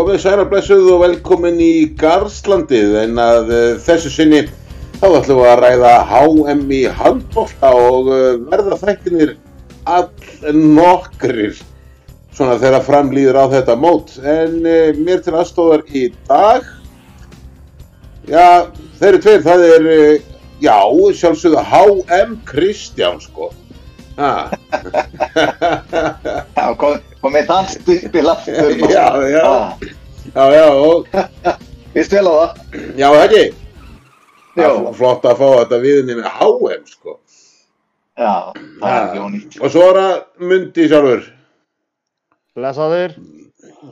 Komið særa blessuð og velkomin í Garðslandið. En að uh, þessu sinni þá ætlum við að ræða HM í handbólta og uh, verða þættinir all nokkrir svona þegar framlýður á þetta mót. En uh, mér til aðstóðar í dag já, þeir eru tveir, það er já, sjálfsögðu HM Kristján sko. Ha. Já, kom, komið þann stupil aftur. já, já já, já, og Við spila það. já, það ekki Já, er flott að fá þetta viðinni með HM sko. já, það er ekki ónýtt. Og svo er það Mundi sjálfur. Lesaður.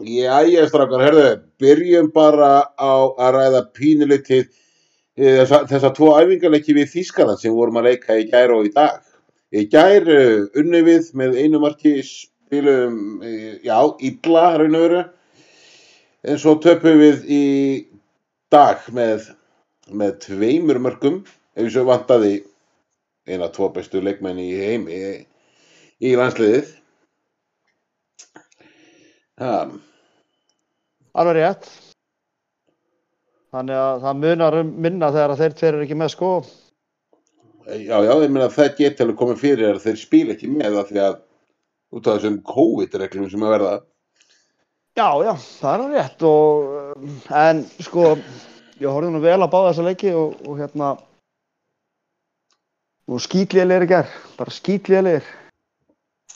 Jæja, strákar, herðu, byrjum bara á að ræða pínulitið þessa, þessa tvo æfingarleiki við Þískaland sem vorum að leika í gær og í dag. Í gær uh, unni við með einu marki spilum, uh, já, illa raun og veru. En svo töpum við í dag með, með tveimur mörgum, ef við svo vantaði eina tvo bestu leikmenn í heimi í landsliðið. Það, Alveg rétt. Þannig að það munar um minna þegar þeir tveir eru ekki með sko. Já, já, ég meina það alveg komið fyrir að þeir spila ekki með það því að út af þessum COVID-reglum sem að verða. Já, já, það er alveg rétt og en sko, ég horfði nú vel að báða þessa leiki og, og hérna og skýtlélegir í gerð, bara skýtlélegir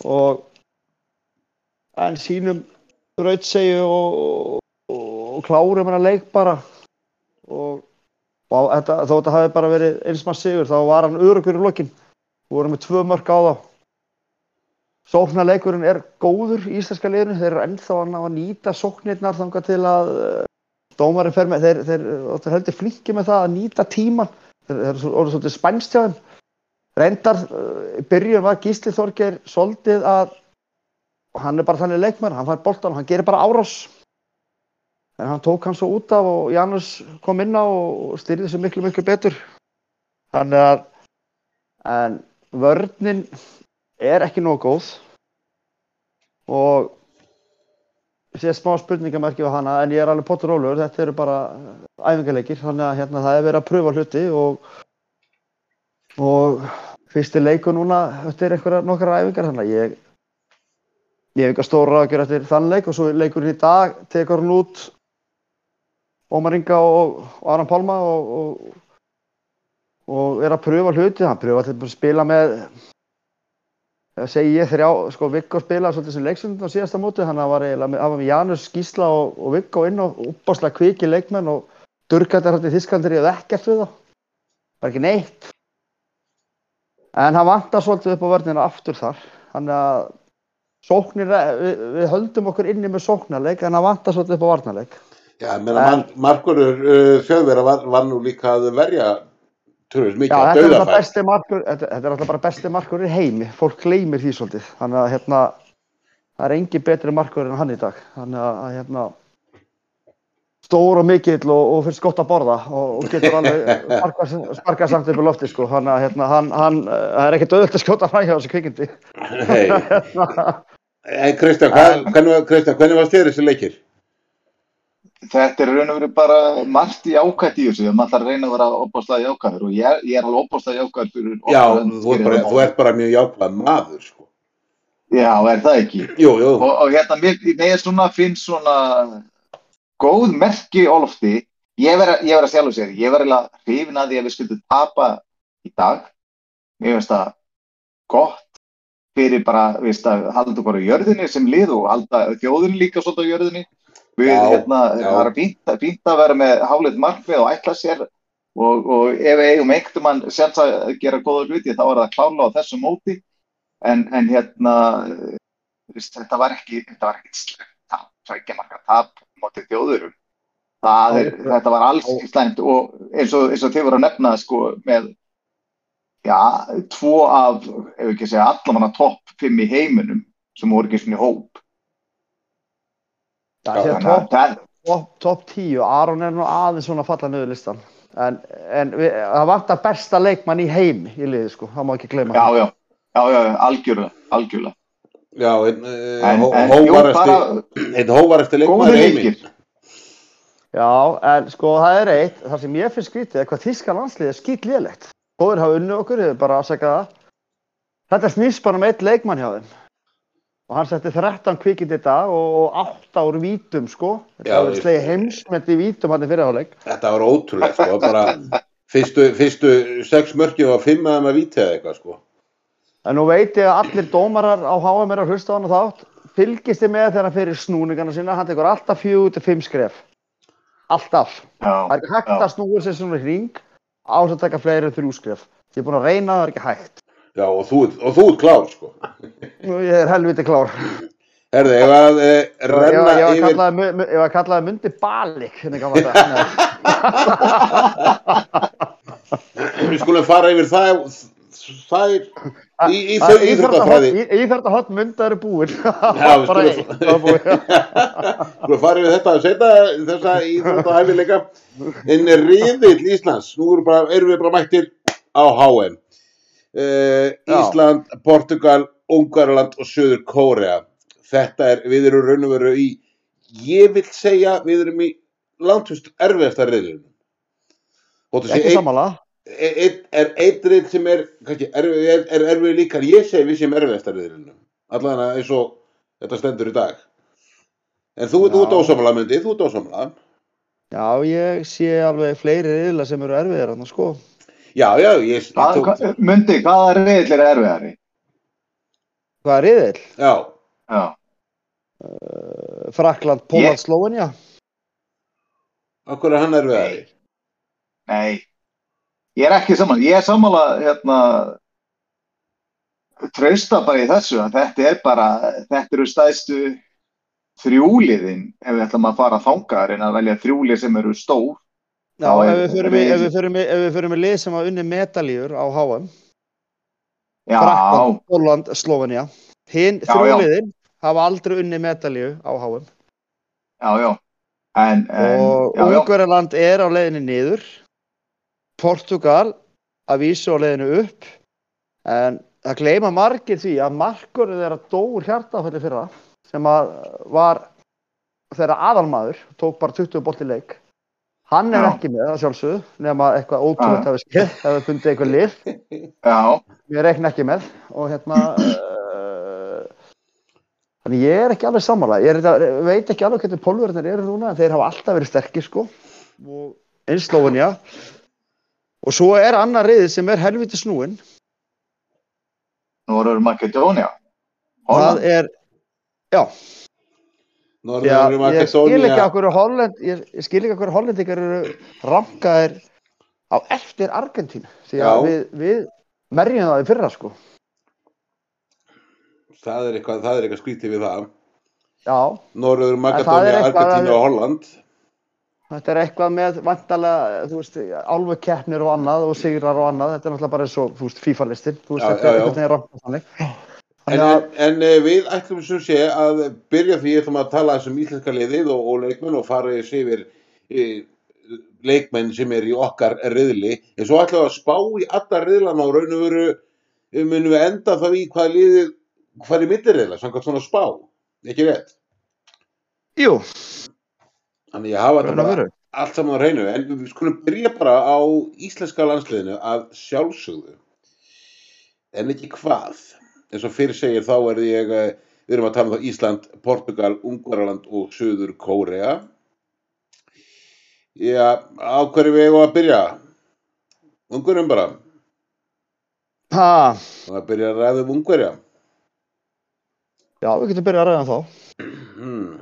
og en sínum rautsegu og, og, og klárum hann að leik bara. Og, og þetta, hafi bara verið eins maður sigur þá var hann örugur í lokin. Við vorum með tvö mörg á þá sóknarleikurinn er góður í íslenska liðinu, þeir eru ennþá að nýta sóknirnar þangað til að uh, dómarinn fer með, þeir, þeir, þeir heldur flinki með það að nýta tíman þeir, eru svolítið spænstjáðum reyndar, uh, í byrjun var Gísli Þorgeir svolítið að hann er bara þannig leikmar, hann fær boltan og hann gerir bara árás. En hann tók hann svo út af og Janus kom inn á og styrði þessu miklu miklu betur. Þannig að en vörninn er ekki nógu góð. Og sé smá spurningamarki á hana en ég er alveg pottur ólur, þetta eru bara æfingarleikir, þannig að hérna, það er verið að pröfa hluti og og fyrsti leiku núna eftir einhverja nokkara æfingar þannig að ég ég hef ekki að stóra gera eftir þann leik og svo leikurinn í dag tekur hann út Ómar Inga og, og Aron Pálma og, og, og er að pröfa hluti. Hann pröfa til að spila með það segi ég þrjá sko Viggo spilaði svolítið sem leiksundin á síðasta móti hann var eiginlega með, hann var með Janus Gísla og, og Viggo inn og uppáslega kviki leikmenn og durgættar í Þískandir ég hef ekkert við þá. Bara ekki neitt. En hann vantar svolítið upp á vörnina aftur þar. Þannig að sóknir, við, við höldum okkur inni með sóknarleik en hann vantar svolítið upp á varnarleik. Já, ég meina, en, Markurur uh, þjóðverða var, var nú líka að verja Já, mikið að dauðafæð. besti markur, þetta, þetta er alltaf bara besti markur í heimi, fólk gleymir því svolítið, þannig að hérna, það er engin betri markur en hann í dag, þannig að hérna, stór og mikill og, og finnst gott að borða og, og getur alveg sparka samt upp í lofti sko, þannig að hérna, hann, hann, það er ekkert auðvitað að skjóta fræ hjá þessu kvikindi. Kristján, hvernig, varst þér þessi leikir? Þetta er raun og veru bara margt í ákvæmt í þessu. Maður þarf að reyna að vera opbáslega jákvæður og ég, ég er alveg opbáslega jákvæður fyrir Já, okkar hönd þú ert bara, mjög jákvæð maður, sko. Já, er það ekki? Jú, jú, Og, og hérna, mér, mér svona finnst svona góð merki á lofti. Ég verð að- sjálf sér, ég verð að hrifin að því að við skyldum tapa í dag. Mér finnst það gott fyrir bara, veist að halda bara jörðinni sem lið og halda þjóðinni líka svolítið á jörðinni. Við, Já, hérna, já. það er fínt, fínt að vera með háleit markmið og ætla sér og, og ef við eigum einhvern mann sjans að gera góða hluti þá er það klála á þessu móti. En, en hérna þetta var ekki þetta var ekki slæmt tap, tveggja marka tap mótið þjóðurum það er, þetta var alls ekki slæmt og eins og, eins og þið voru að nefna sko með já, tvo af, ef ekki að segja allamanna topp fimm í heiminum sem voru ekki svona í hóp Það sé að topp það- top, top 10, Aron er nú aðeins svona að falla niður listan. En, en við, það vantar besta leikmann í heimi í liði sko, það má ekki gleyma já, já, já, já, algjörlega, algjörlega. Já, einn en, hó, en jú, bara hóvarasti, einn hóvarasti leikmaður góður í heimi. leikir. Já, en sko það er eitt, það sem ég finnst skrítið er hvað þíska landslið er skýt lélegt. Góður hafa unni okkur, ég hef bara afsakað það. Þetta snýst bara um eitt leikmann hjá þeim. Og hann setti 13 kvikind í dag og 8 úr vítum sko. Þetta var slegið heimsmynd í vítum hann í fyrirháleik. Þetta var ótrúlegt sko, bara fyrstu, fyrstu sex mörki og fimm að maður vítið eða eitthvað sko. En nú veit ég að allir dómarar á HM er að hlusta á hann og þátt. Fylgist þið með þegar hann fyrir snúningana sína, hann tekur alltaf fjögur til fimm skref. Alltaf. Það er ekki hægt að snúa sér svona hring á þess að taka fleiri en þrjú skref. Ég er búin að reyna, það er ekki hægt. Já, og þú, og þú ert klár sko. Ég er helviti klár. Herði, ef að e, Ég renna var- ég var yfir... kallaði mu- mu- ég var kallaði mundi balik gamla þetta. Við skulum fara yfir það, það er í, í þau íþróttafræði. Íþjóttahott munda eru búin. Já, við Bara skulum- eitt, það var búið. Skulum fara yfir þetta að setja þessa íþróttahæfileika. En riðill Íslands, nú erum, bara, erum við bara mættir á HM. Já. Ísland, Portugal, Ungarland og Söður Kórea. Þetta er, við erum raun og veru í, ég vil segja, við erum í langtust erfiðasta sé Ekki sammála. einn- er einn reynd sem er, kannski, erfið, er, er erfið líka en ég segi við sem erfiðastar riðlunum allan eins og þetta stendur í dag en þú, ert Já. ósamlega myndi, þú ert ósamlega Já, ég sé alveg fleiri riðla sem eru erfiðir hann, sko. Já, já, ég, Hvað, þú, hvað, Mundi, hvaða reyðil er erfiðari? Hvað er riðil? já, Já, Frakland, Póland, Slóvenja. okkur er hann erfiðari nei, ég er ekki saman, ég er sammála, hérna, trausta bara í þessu, að þetta er bara, þetta eru stæðstu þrjúliðin, ef við ætlum að fara að þanga, reyna að velja þrjúlið sem eru stór. Já, ef við förum í- í- förum í lið sem að unni medaljur á HM. Já, Frakland, Póland, Slóvenja. Hinn þrjúliðin hafa aldrei unni medalju á HM. já, já, en, en og Ungverjaland er á leiðinni niður. Portugal að vísu á leiðinni upp. En það gleyma margir því að markur þeirra dóur hjartafælli fyrra sem að var þeirra aðalmaður, tók bara 20 bolt í leik hann er Já. ekki með að sjálfsögðu nema eitthvað ótrúlega hafi skeið ef það fundið eitthvað lið. Já, ég reikna ekki með og hérna uh, þannig ég er ekki alveg sammála. Ég er, þetta- veit ekki alveg hvernig pólverðinir eru núna en þeir hafa alltaf verið sterkir sko. Og eins Slóvenja og svo er annar riðið sem er helviti snúin nú við Makedónia. það er, já, Norður ég skil ekki Makedónia okkur Holland, ég, skil ekki okkur Hollendingar eru rankaðir á eftir Argentínu því að við, við merjum það í fyrra sko það er eitthvað, það er eitthvað skrítið við það já, Norður er Makedónia, eitthvað að- og Holland Þetta er eitthvað með vantalega, þú veist, álfukeppnir og annað og sigrar og annað. Þetta er náttúrulega bara eins og, þú veist, FIFA-listin. Þú veist, Já, þetta já, er já. einhvern veginn rangt þannig. En, að, en eh, við ætlum sem sé að byrja því að tala þessum íslenska liðið og, og leikmenn og fara þessi yfir e, leikmenn sem er í okkar riðli. En svo ætlum við að spá í alla riðlana og raun og veru eh, munum við enda þá í hvað liðið hvað er mittirriðla, samkvæmt svona spá? Ekki rétt, jú, þannig ég hafa þetta allt saman á reynu en við skulum byrja bara á íslenska landsliðinu að sjálfsögðu. En ekki hvað eins og fyrir segir þá er ég eh, við erum að tala um það Ísland, Portugal, Ungvaraland og Suður Kórea. Já, á hverju við eigum að byrja? Ungverjum bara. Ha, og að byrja að ræða um Ungverja? Já, við getum byrjað að ræða um þá. hmm.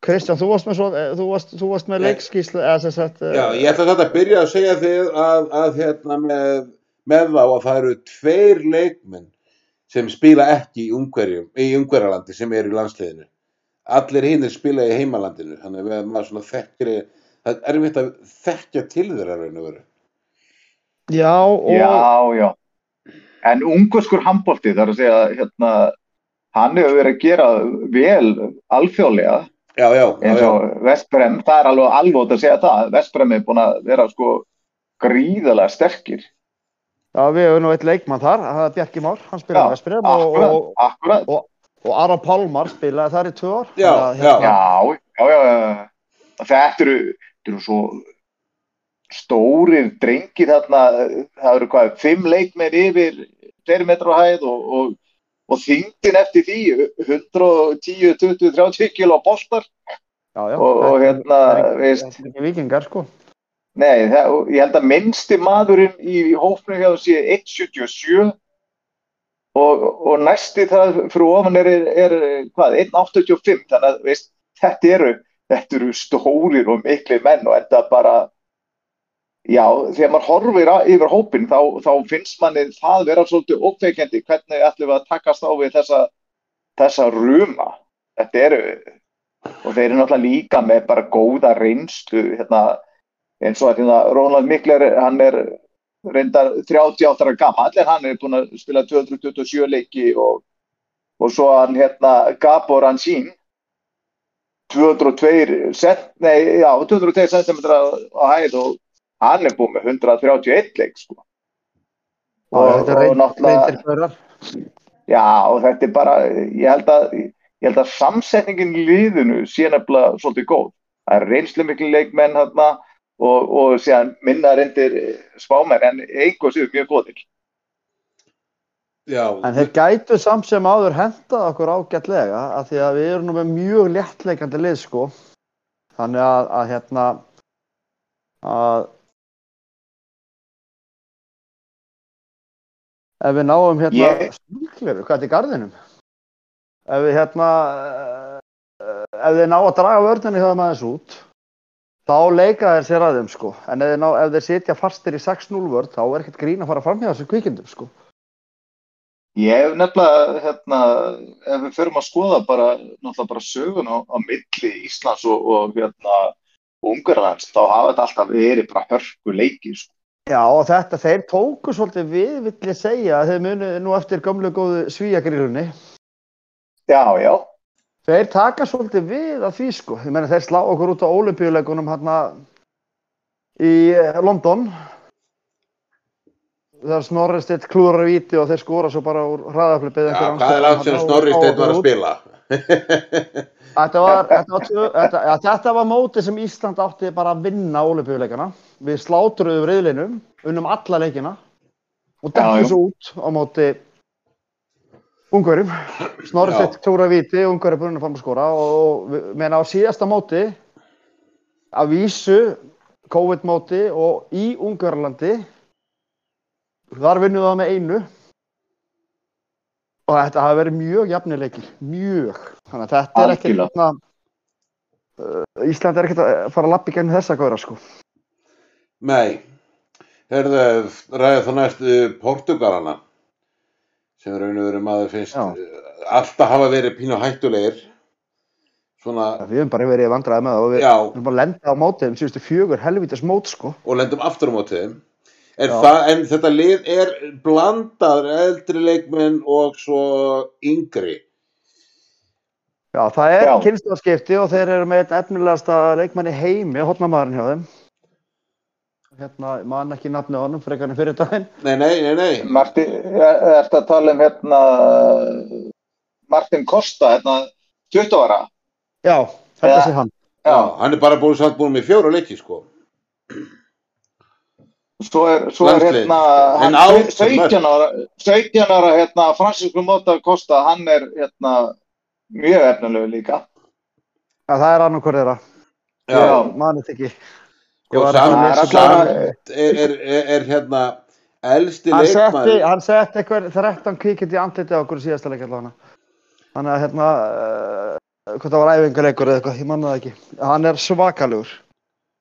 Kristján, þú varst með, svo, eh, þú varst, þú varst með leikskíslu, eða sem sagt, eh, já, ég ætla þetta að byrja að segja þið að, að hérna með, með þá að það eru tveir leikmenn sem spila ekki í Ungverjum í Ungverjalandi sem eru í landsliðinu. Allir hinnir spila í heimalandinu þannig að maður svona þekkir það er erfitt að þekkja til þeirra raun og veru. Já, og, já, já. En ungverskur handbólti, þar að segja, hérna, hann hefur verið að gera vel alþjóðlega, já, já, já, eins og Vestbrem, það er alveg alvot að segja það, Vestbrem er búin að vera sko gríðalega sterkir. Já, við hefum nú eitt leikmann þar, það er Bjarki Már, hann spilaði Vestbrem og, akkurat, og, akkurat. og Aron Pálmar spilaði þar í tvö ár. Já, Þannig að, já. Já, já, já, já. þetta eru, þetta eru svo stórir drengir þarna, það eru hvað, fimm leikmenn yfir 2 metra á hæð og, og, og þyngdin eftir því 110, 20, 30 kilo já. og, og hérna, veist, er vikingar, sko. Nei, það, ég held að minnsti maðurinn í hófnum hjá þessi 177 og, og næsti það fyrir ofan er, er, er hvað, 185 þannig að veist, þetta eru þetta eru stórir og mikli menn og þetta bara já, þegar maður horfir yfir hópin þá, þá finnst manni það vera svolítið ókveikjandi hvernig ætlum við að takast á við þessa, þessa ruma þetta eru og þeir eru náttúrulega líka með bara góða reynslu hérna, eins og að Ronald Mikler hann er reyndar 38 ára gammal en hann er búinn að spila 227 leiki og, og svo hann hérna Gabor Ansín 202 set, nei, já, 202 cm á hæð og hann er búinn með 131 leik sko. Já, þetta er reynd- náttúrulega reyndir börjar. Já, og þetta er bara, ég held að, ég held að samsetningin í liðinu sé nefnilega svolítið góð. Það er reynslu miklu leikmenn hérna og, og síðan minna reyndir spámenn en einhver séu mjög góðir. Já, En þeir gætu samt sem áður hendað okkur ágætlega af því að við erum nú með mjög léttleikandi lið sko. Þannig að, að hérna að ef við náum hérna ég... snúkleru, hvað er þetta í garðinum? Ef við hérna uh, ef þið ná að draga vörðinni hjá þeim aðeins út þá leika þeir sér að þeim sko. En ef þeir, ná, ef þeir sitja fastir í 6-0 vörð þá er ekkert grín að fara fram hjá þessu kvikindum sko. Ég hef nefnilega, hérna, ef við förum að skoða bara, náttúrulega bara sögun á, á milli Íslands og, og hérna, Ungarlands, þá hafa þetta alltaf verið bara hörku leikir. Sko. Já og þetta, þeir tóku svolítið við, vill ég segja, þeir munu nú eftir gömlu góðu svíjagrílunni. Já, já, Þeir taka svolítið við að því sko. Ég meina þeir slá okkur út á olimpíuleikunum hérna í eh, London. Þegar Snorri Steinn klúrar í víti og þeir skora svo bara úr hraðaflipið. já hvað er langt sem Snorri Steinn var að spila? Þetta var, þetta, var þetta, ja, þetta var mótið sem Ísland átti bara að vinna olimpíuleikana. Við slátruðum riðlinum, unnum alla leikina og svo út á móti ungverjum. Snorri Já. sett klúra viti, ungverjum búin að fara að skora og meina á síðasta móti að vísu COVID móti og í Ungverjalandi þar vinnum það með einu og þetta hafi verið mjög jafnileikir, mjög þannig að þetta er ekki Algjörlega. uh, Ísland er ekkert að fara að lappa í gennum þessa góðra sko Nei, herðu, ræðið þá næst uh, Portugalana sem raun og veru maður finnst Já. uh, alltaf hafa verið pínu hættulegir. Svona, við höfum bara verið vandræði með það og við, höfum bara lendað á mótið um síðustu fjögur helvítis mót sko. Og lendum aftur á móti þeim. En, en þetta lið er blandað eldri leikmenn og svo yngri. Já, það er Já. kynstafskipti og þeir eru með efnilegasta leikmann í heimi, hotnamaðurinn hjá þeim hérna, man ekki nafni á honum frekar en fyrir daginn Nei, nei, nei, nei Marti, er þetta að tala um hérna Martin Costa, hérna 20 ára? Já, þetta Já. sé hann Já, hann er bara búin, samt búin með fjóra leiki sko Svo er, svo er hérna hann, átján 17 ára, 17 ára hérna, Francisco Mota Costa, hann er hérna mjög efnilegu líka. Já, það er Já. manið ekki samt, samt er, er, er, er hérna elsti hann setti, leikmaður hann setti eitthvað 13 kvíkindi í andliti á okkur síðasta leik allavega. Þannig að hérna uh, hvað það var æfingarleikur eða eitthvað, ég manna það ekki. Hann er svakalugur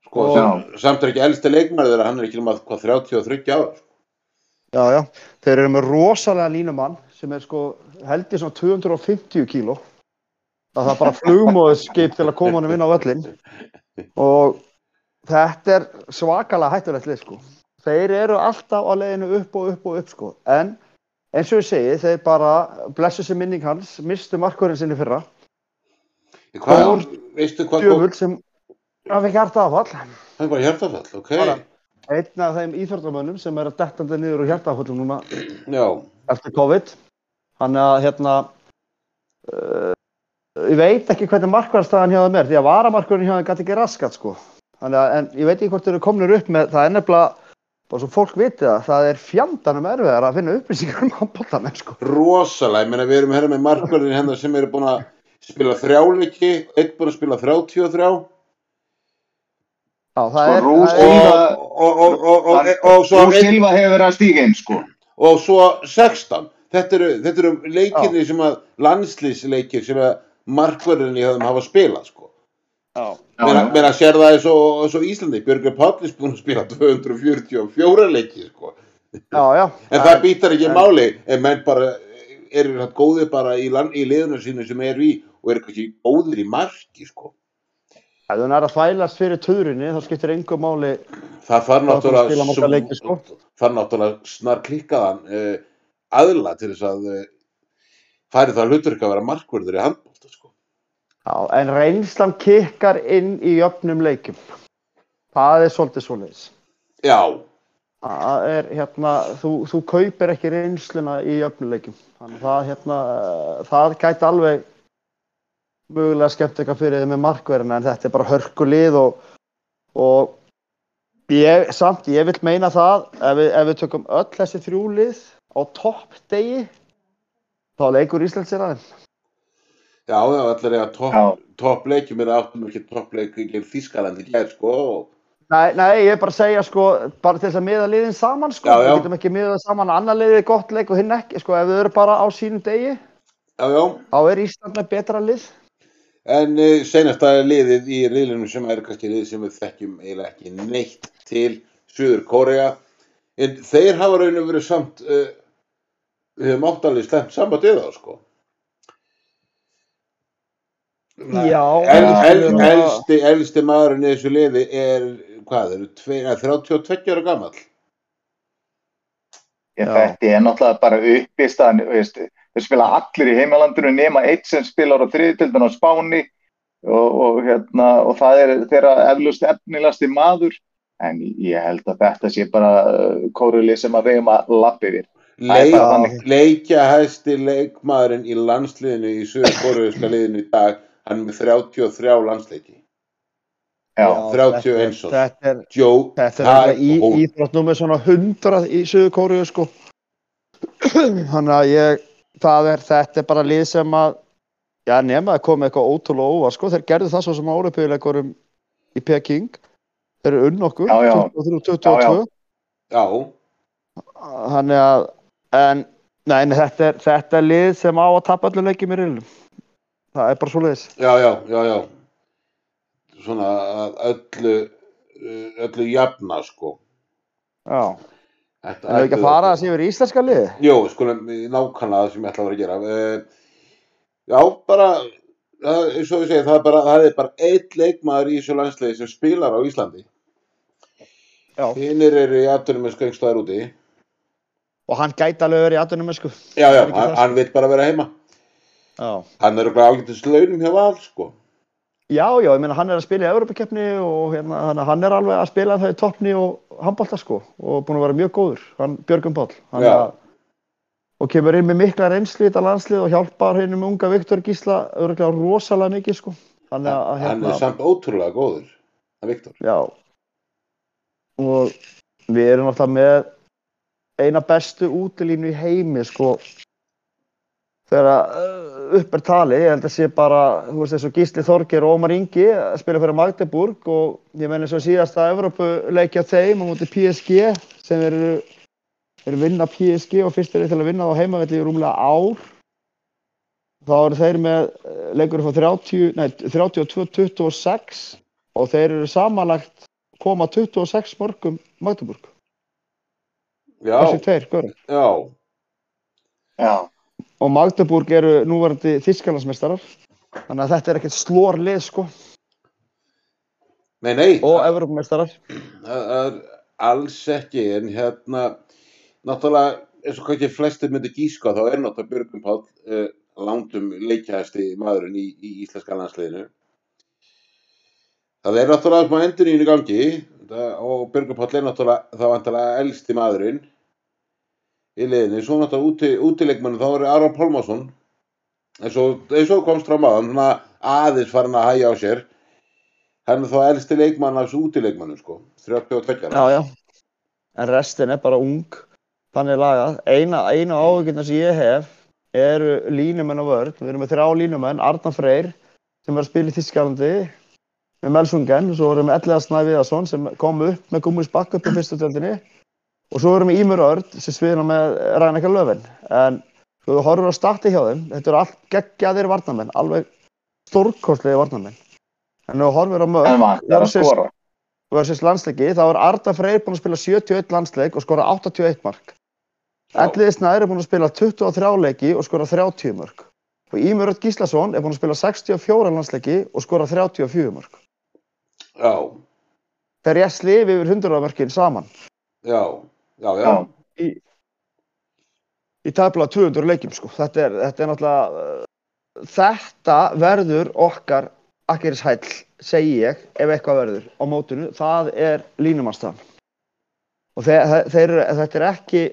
sko, og- sem, samt er ekki elsti leikmaður þeirra, hann er ekki um að hvað 33 ára já, já, þeir eru með rosalega línumann sem er sko held ég svona 250 kíló. Það er bara flugmóðskip til að koma hann inn á völlin og þetta er svakalega hættulegt lið sko. Þeir eru alltaf á leiðinu upp og upp og upp sko. En eins og ég segi þeir bara blessu sér minning hans mistu markurinn sinni fyrra. Hvað, veistu hvað djöfull sem hann fikk hjartaafall það er bara hjartafall, ok. Bara. einn af þeim íþróttamönnum sem er að dettandi niður úr hjartaafallum núna já, eftir COVID. Hann er að hérna uh, ég veit ekki hvernig markvarðstæðan hjá þeim er, því að varamarkurinn hjá þeim gæti ekki raskat, sko. Þannig að, en ég veit ekki hvort þeir eru komnir upp með, það er nefnilega, bara svo fólk viti það, það er fjandanum erfiðar að finna upplýsingar um handbóltamenn, sko. rosalega, ég meina við erum hérna með markverðin hérna sem eru búin að spila þrjáleiki, einn búin að spila 33 Já, það Sko, er, það er, og, og, og, og, og, og, Silva hefur verið að stíga inn sko. og svo 16 þetta eru, þetta eru leikinni sem að landslýsleikir sem að markverðin í höfum hafa spilað sko. Mér að- sér það eins og, Íslandi Björgur Pállis búin að spila 244 leiki sko. já, já. en það býtar ekki en- máli en menn bara eru það góðir bara í, land, í liðunum sínu sem eru í og eru kannski góðir í marki sko. Ef þú nær að þvælast fyrir töðrunni, þá skiptir engu máli það þarf náttúrulega sko. þarf náttúrulega snar klikkaðan uh, aðla til þess að uh, færi það hlutverk að vera markverður í handbólta sko. Já, en reynslan kikkar inn í jöfnum leikjum. Það er svolítið svoleiðis. já, Það er hérna, þú, þú kaupir ekki reynsluna í jöfnum leikjum. Þannig það hérna, það gæti alveg mögulega skemmt eitthvað fyrir þið með markverðina en þetta er bara hörkulið og, og ég, samt, ég vil meina það ef við, ef við tökum öll þessi þrjúlið á topp degi þá leikur Ísland sér aðeins. Já, já, allir er að topp Já. top leikjum er áttum ekki toppleik gegn Þískalandi gær sko og Nei, nei, ég er bara að segja sko, bara til þess að miða liðin saman sko, Já, já. við getum ekki miðað saman annar liðið gott leik og hinn ekki, sko, ef við erum bara á sínum degi, já, þá er Ísland með betra lið. en uh, senasta liðið í riðlunum sem er kannski lið sem við þekkjum eiginlega ekki neitt til Suður Kórea en þeir hafa raun og verið samt uh, við höfum áttalið slemt samband við þá sko elsti, elsti maðurinn í þessu liði er hvað, eh, 32 ára gamall. Ég, Já. þetta er náttúrulega bara uppistaðan, veist, þeir spila allir í heimalandinu nema eitt sem spilar á þriðildin á Spáni og, og, hérna, og það er þeirra eflust efnilasti maður en ég held að þetta sé bara uh, kóruli sem að vegum að lappi er Leik, leikja hæsti leikmaðurinn í landsliðinu í sögur kóruðuska liðinu í dag hann er með 33 landsleiki Já, Já, 31 svo. Þetta er, Joe þetta er Thai þetta í, Hol- íþróttnúmer svona 100 í Suður Kóriðu, sko. Þannig að ég, það er, þetta er bara lið sem að, já, nema að koma eitthvað ótrúlega óvar, sko, þeir gerðu það svo sem árepöðuleikurum í Peking, þeir eru unn okkur, Já, já. 23-22. já, Þannig að, en, nei, nei, þetta er, þetta er lið sem á að tapa öllu leikjum í riðlum. Það er bara svo leiðis. já, já, já, já svona að öllu uh, öllu jafna sko Já. Þetta hefur ekki að fara að sé yfir íslenska lið? Jú, skulum nákvæmlega það sem ég ætla að vera að gera uh, Já, bara eins og ég segi, það er bara, það er bara eitt leikmaður í þessu landsliði sem spilar á Íslandi. Hinnir eru í aðtunum með skengstæðar úti Og hann gæti alveg verið í aðdunum, sko. Já, já, er hann, hann vil bara vera heima. Hann er okkur ágættis launum hjá val, sko. Já, já, ég meina hann er að spila í Európa-keppni og hérna, að hann er alveg að spila það í toppni og handbólta sko og búin að vera mjög góður, hann Björgum Páll. Hann að, og kemur inn með mikla reynslu í þetta landslið og hjálpar hennum unga Viktor Gísla örgulega rosalega mikið sko. Þannig að Hann hérna, er samt ótrúlega góður Hann Viktor. Já, og við erum alltaf með eina bestu útilínu í heimi sko. Þegar uh, upp er tali, ég held að sé bara þú veist og Gísli Þorger og Ómar Ingi spila fyrir Magdeburg og ég menn eins og síðasta Evropuleikja þeim á móti PSG sem eru eru vinna PSG og fyrst er þeir til að vinna á heimavelli í rúmlega ár. Þá eru þeir með eh, leikur frá 30, nei, 32-26 og þeir eru samanlagt koma 26 mörgum Magdeburg, Já, þessi tveir, görur já, já, og Magdeburg eru núverandi þískalansmestarar þannig að þetta er ekkert slór lið sko. Nei, nei. Og Evropamestarar það er alls ekki en hérna náttúrulega eins og kannski flestir myndi gíska þá er náttúrulega Björgum Páll uh, langtum leikjæðasti maðurinn í, í íslenska landsliðinu. Það er náttúrulega smá endur í gangi. Það, og Björgum Páll er náttúrulega þá vantarlega elsti maðurinn í liðinu, svo náttúrulega úti, útileikmann þá er Aron Pálmarsson eins og, eins og komst fram á hann, aðeins farin að hæja á sér. Hann er þá elsti leikmann af þessu útileikmannum, sko. 32 ára. Já, já. En restin er bara ung, þannig lagað. Eina, eina áhugirna sem ég hef eru línumenn á vörð. Við erum með þrjá línumenn, Arnar Freyr, sem var að spila í Þískalandi með Melsungen. Svo erum við Elliða Snæ Viðarsson sem kom upp með Gummis Bakk upp í fyrstu tjöldinni. Og svo erum við Ímur Örd sem sviðna með Rænekar Löfven. En svo þú horfur á starti hjá þeim, þetta eru allt geggjaðir varnamenn, alveg stórkostlegi varnamenn. En mörg, En vantar að skora. versus landsleiki, þá er Arda Freyr búinn að spila 71 landsleik og skora 81 mark. Elliði Snær er búinn að spila 23 leiki og skora 30 mark. Og Ímur Rött Gíslason er búinn að spila 64 landsleiki og skora 34 mark. Já, Þeir ég slifi yfir 100 markin saman já, já, já. Já. í, í tæplega 200 leikjum sko. Þetta er, þetta er náttúrulega, uh, þetta verður okkar akkerishæll, segi ég, ef eitthvað verður á mótinu, það er línumannstafn. Og þeir, þeir, þetta er ekki,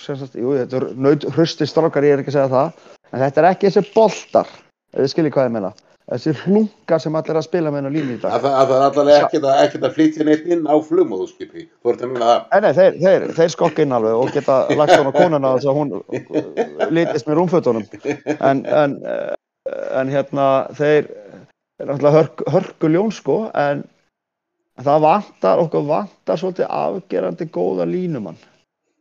sagt, jú, þetta er naut hrusti strákar, ég er ekki að segja það, en þetta er ekki þessi boltar, þið skiljið hvað ég meina. Þessi hlungar sem allir að spila með hennar línu í dag. Að það, að það er allavega ekkert að, ekkert að flytja neitt inn á flugmóðuskipi. Þú ert að minna það. Nei, þeir, þeir, þeir skokka inn alveg og geta lagt á konuna þess að hún uh, litist með rúmfötunum. En, en, uh, en hérna, þeir er náttúrulega hörk, hörkuljón sko, en það vantar, okkur vantar svolítið afgerandi góða línumann.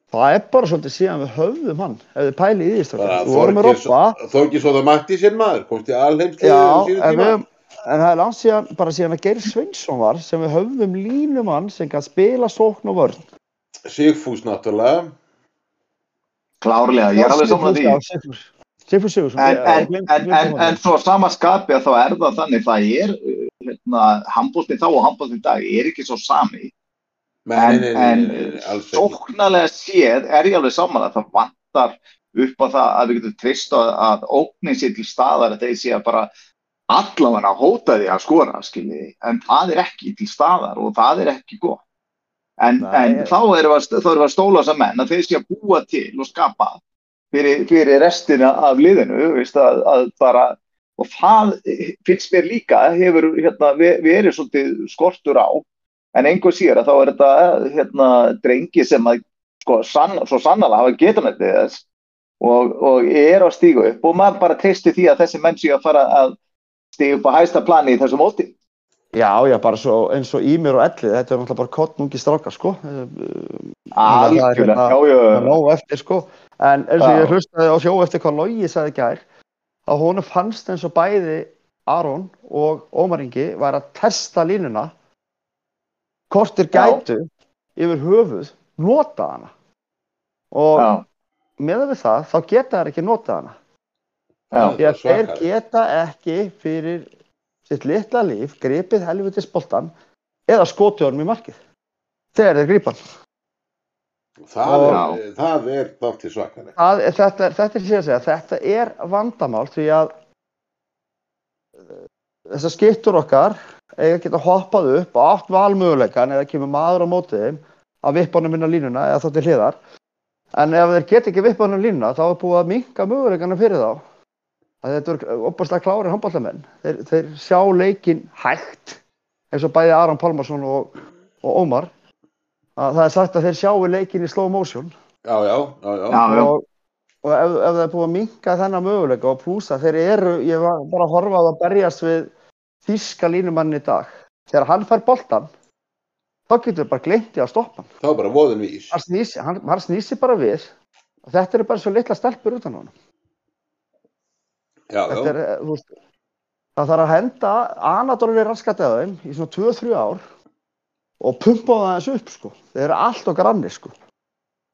Það er bara svolítið síðan við höfðum hann, ef þið pælið í því strákar. Við vorum með Robba, Þó ekki svo það mætti sér maður. Komst í síðan en, en það er langt síðan, bara síðan að Geir Sveinsson var, sem við höfðum línumann sem kann spila sókn og vörn. Sigfús náttúrulega. Klárlega, ég er alveg saman því. Sigfús Sigfús. En, en, en, en, svo sama skapi að þá er það þannig, það er, hérna, handbóltinn þá og handbóltinn í dag er ekki svo sami. En, en sóknarlega séð er ég alveg saman að það vantar upp á það að við getum trist að, að óknin sér til staðar að þeir sé að bara allavega hóta því að skora, skilji, en það er ekki til staðar og það er ekki gott. En, en þá erum við, að- erum við stóla þess að menn að þeir sé að búa til og skapa fyrir, fyrir restina af liðinu, veist, að, að bara, og það finnst mér líka, hefur hérna, ve- verið svolítið skortur á, en einhver síðar að þá er þetta hérna, drengi sem að sko, sann, svo sannlega hafa getanættið þess og, og er að stíga upp og maður bara treysti því að þessi menn séu að fara að stíga upp á hæsta plani í þessu móti. Já, já, bara svo, eins og Ímir og Ellið, þetta er náttúrulega bara kottnungi strákar, sko. Eh, Algjörlega, hérna- já, Það er já, nóg eftir, sko. En eins og Já. ég hlustaði á sjó eftir hvað Logi sagði gær, að honum fannst eins og bæði Aron og Ómar Ingi væri að testa línuna hvort Já. gætu yfir höfuð nota hana. Og já, með við það, þá geta þær ekki nota hana. já, Því að þeir geta ekki fyrir sitt litla líf gripið helvitis boltan eða skotið honum í markið. Þegar þeir gripa hann. Það er, það er þátti svakaleg. Það, er- þetta, þetta er síðan að segja, þetta er vandamál því að þessar skiptur okkar eiga að geta hoppað upp og átt valmöguleikan eða kemur maður á mótið þeim að vippa honum inn á línuna eða þá til hliðar. En ef þeir geta ekki vippa honum á línuna þá er búið að minka möguleikana fyrir þá. Að þetta er opaslega klári handballamenn. Þeir, þeir sjá leikin hægt eins og bæði Aron Pálmarsson og, og Ómar. Að það er sagt að þeir sjáu leikin í slow motion Já, já, já, já. já, já, og, og ef, ef það er búið að minka þennan möguleika og plúsa, þeir eru, ég var bara að horfa á það að berjast við þíska línumann í dag. Þegar hann fær boltan, þá getur við bara gleymt í að stoppa hann. Það var bara voðin vís. Hann snýsi, hann, hann snýsi bara við og þetta eru bara svo litla stelpur utan á hann. Já, Þetta já. er, eh, veist, það þarf að henda anadólunni raskat eða þeim í svona 2-3 ár og pumpa það þessu upp, sko. Þeir eru allt okkar annir, sko.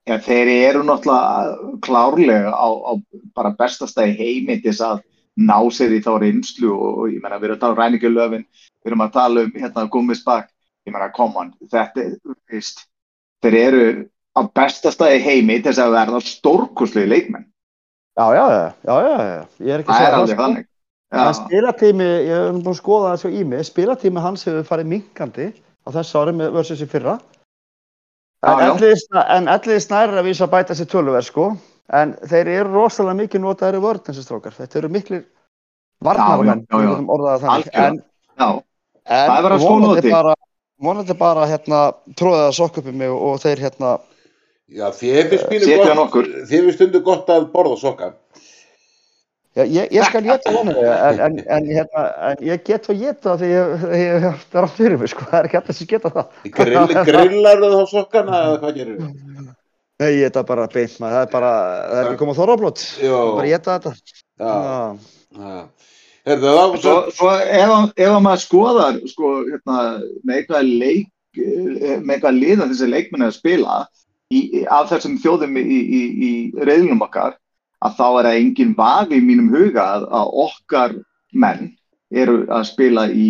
já, þeir eru náttúrulega klárlega á, á bara bestasta í heimi til þess að ná sér í þá reynslu og, og ég meina við erum að tala um ræningjulöfin, við erum að tala um hérna gummisbakk, ég meina come on, þetta er, veist, þeir eru á bestasta í heimi til þess að verða stórkoslega leikmenn. Já, já, já, já, já. Ég er ekki að Það segja er það, alveg sko. þannig. Spilatími, ég hef búin að skoða það svo í mig, spilatími hans hefur farið minkandi á þessu ári með versus í fyrra. En. Elliði Sna- en Elliði Snær er að vísa að bæta sér tölverð sko. En þeir eru rosalega mikið notaðir í vörð þessi strókar, þetta eru miklir varnarmenn, en, en er vonandi bara, vonandi bara hérna, tróðið að sokk upp í mig og, og þeir hérna, Já, þið þið finnst stundu gott að borða sokka. já, ég, ég skal geta vonandi en, en, en, hérna, en ég get að geta því ég, ég, ég það er átt fyrir mig, sko, það er ekki allir sem geta það. Grill, grillar þá sokkana eða hvað gerir þið? Nei, ég geta bara beint maður, það er bara, það er ekki komað þorrablót, Jó. bara geta þetta. Já, Já. Herðu, það var svo, svo... ef, að- ef að maður skoðar sko, hérna, með eitthvað leik eh, með eitthvað liða þessi leikmenn er að spila í, af þessum þjóðum í, í, í reyðlunum okkar að þá er það engin vafi í mínum huga að, að okkar menn eru að spila í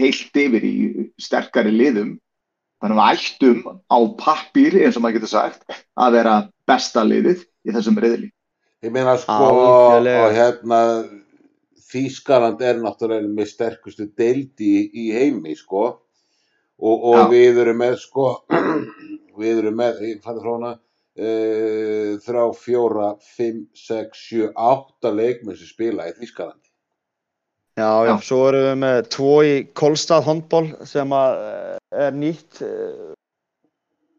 heilt yfir í sterkari liðum þannig að við ættum á pappír eins og maður getur sagt að vera besta liðið í þessum reyðli Ég meina sko, Algjörlega. og hérna, Þýskaland er náttúrulega með sterkustu deild í, í heimi, sko. Og, og við erum með, sko, við erum með, ég fann frá hana, uh, þrjá, fjóra, fimm, sex, sjö, átta leikmenn sem spila í Þýskalandi. Já, já, Já. svo erum við með tvo í Kolstad handball sem eh, er nýtt eh,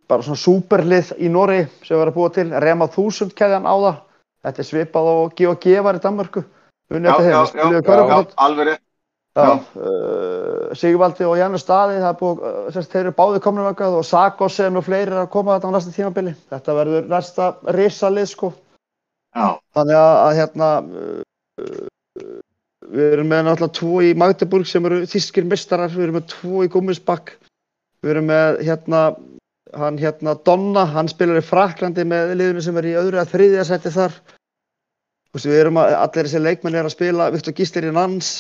bara svona súperlið í Nóri sem við erum að búa til, Rema 1000 keðjan á það, þetta er svipað og G&G var í Danmarku, já, já, alveg uh, Sigvaldi og Janus Staði, það er búið, semst, þeir eru báðið komnir vangað og Sagosen og fleiri er að koma þetta á næsta tímabili. Þetta verður næsta risalið, sko. já, Þannig að, að hérna, við erum með náttúrulega tvo í Magdeburg sem eru þýskir mistarar, við erum með tvo í Gummisbakk, við erum með hérna, hann hérna Donna, hann spilar í Fraklandi með liðinu sem er í öðru að þriðja seti þar. Veist, við erum að, allir þessi leikmenn er að spila, Viktor Gíslir í Nans,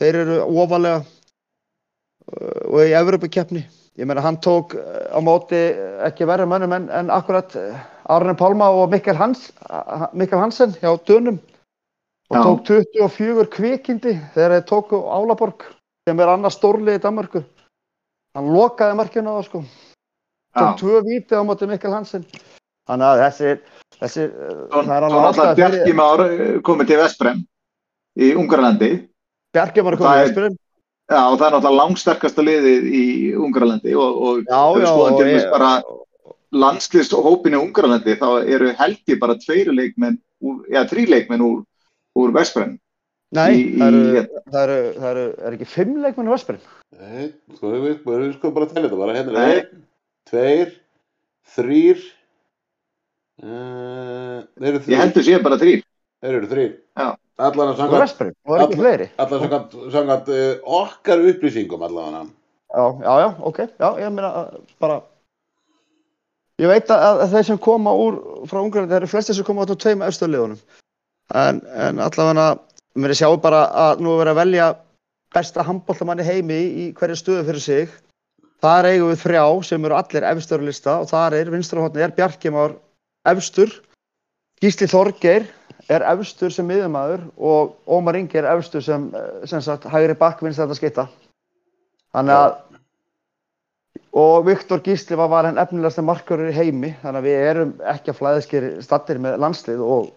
þeir eru ofalega uh, og í Evropakeppni. Ég meina hann tók uh, á móti uh, ekki verri mönnum en, en akkurat Arne Pálma og Mikkel, Hans, Mikkel Hansen hjá Dönum og Já. tók 24 kvikindi þegar þeir tóku Álaborg sem er annars stórlið í Danmarku. Hann lokaði markinu á það sko. Tók já. tvö víti á móti Mikkel Hansen. Þannig að þessi, þessi uh, Svo það er alveg náttúrulega ástæða Bjarki fyrir Már eh, komið til Vesprem í Ungarlandi Bjarki var að Það koma í er- Vestbjörn. Já, og það er náttúrulega langsterkasta liðið í Ungarlandi og, og Já, já. skoðum og til ég- bara landslýshópin í Ungarlandi þá eru held ég bara tveir leikmenn, já, þrý leikmenn úr, úr Vesprem. Nei, í- það eru, í- það eru, það eru, er ekki fimm leikmenn í Vestbjörn? Nei, sko, við, við, við sko bara að tella þetta bara. Hérna er einn, tveir, þrýr, uh, þeir eru Ég heldur séu bara þrýr. Þeir eru þrýr. Já. Allan að Úr er ekki Alla- allan uh, okkar upplýsingum allavega. Já, já, já, ok, já, ég meina uh, bara, ég veit að, að þeir sem koma úr, frá Ungarlandi, það eru flestir sem koma át á tveim efstu liðunum. En, en allavega, mér er sjáum bara að nú er verið að velja besta handbóltamann í heimi í, í hverju stöðu fyrir sig. Þar eigum við þrjá sem eru allir efstur á lista og þar er vinstrahotni er Bjarki Már efstur, Gísli Þorgeir er efstur sem miðumæður og Ómar Ingi er efstur sem, eh, sem sagt, hægri bakk vinst þetta skita. Þannig að og Viktor Gísli var, var henn efnilegasta markörur í heimi þannig að við erum ekki að flæðiskeri stattir með landslið og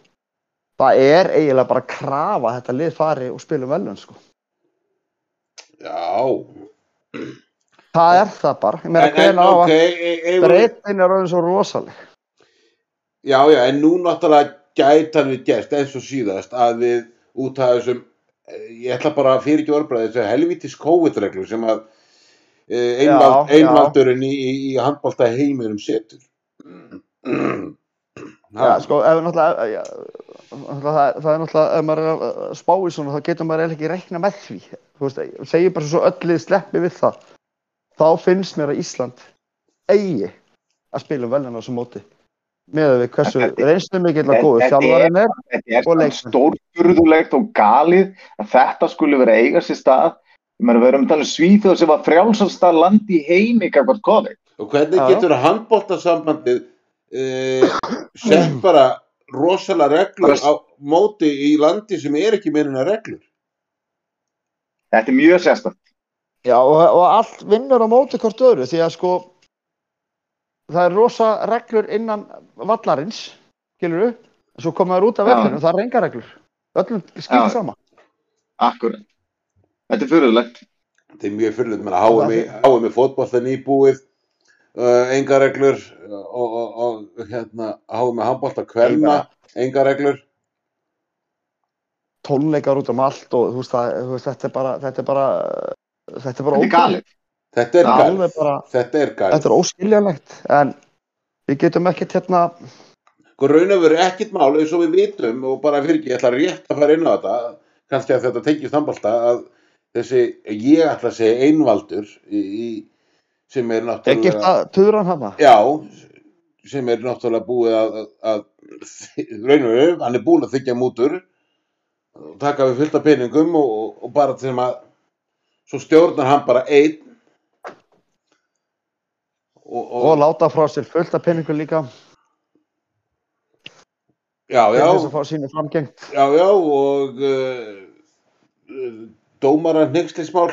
það er eiginlega bara að krafa þetta lið fari og spilum velun sko. Já. Það er það bara. Ég en hvernig á að e, e, e, breytin er orðin svo rosaleg. Já, já, en nú náttúrulega gætan við gerst eins og síðast að við út af þessum, eh, ég ætla bara að fyrir ekki orðbræði þessu helvítis COVID-reglu sem að eh, einvaldurinn í, í, í handbólta heiminum setur. Já, sko, ef já, náttúrulega það, það er náttúrulega, ef maður er að spá í svona, þá getur maður eiginlega ekki reikna með því. Þú veist, segir bara svo öllið sleppi við það. Þá finnst mér að Ísland eigi að spila um veljan á þessu móti. Með við hversu Þetta- reynslu mikill að góðu þetta er- þjálfarinn er. Þetta er Og stórfurðulegt og galið að þetta skulle vera að eiga sér stað. Við erum að tala um Svíþjóð sem var frjálsasta land í heimi kakvart COVID. Og hvernig getur handbóltasambandið uh, sett bara rosalega reglur Bara- á móti í landi sem er ekki meirinn að reglur? Þetta er mjög sérstætt. Já, og, og allt vinnur á móti hvort öðru því að sko það er rosa reglur innan vallarins, skilur svo koma þær út af vellinu, það er enga reglur öllum skilur Já. sama akkurat. Þetta er fyrirlegt. Þetta er mjög fyrirlut, menn að háum í, háum í fótbolta nýbúið, uh, enga reglur uh, og, og, og hérna, háum í handbolta kvenna, enga reglur. tónleikar út um allt og þú veist, það, þú veist þetta er bara þetta er bara þetta er bara er galið. Þetta er gæl, alveg bara, þetta er gæl. þetta er óskiljanlegt en við getum ekkert hérna Sko raun og veru ekkit mál eins og við vitum og bara fyrir ekki, ég ætla rétt að fara inn á þetta, kannski að þetta tengist handbolta, að þessi, ég ætla að segja einvaldur í, í sem er náttúrulega... Já, sem er náttúrulega búið að, að, að raun og veru, hann er búin að þykja mútur og taka við fullt af peningum og, og, bara til að svo stjórnar hann bara einn. Og, og, og láta frá sér fullt af penningu líka. Já, já, þess að fá sínu framgengt. Já, já og uh, uh, dómara hnyggslismál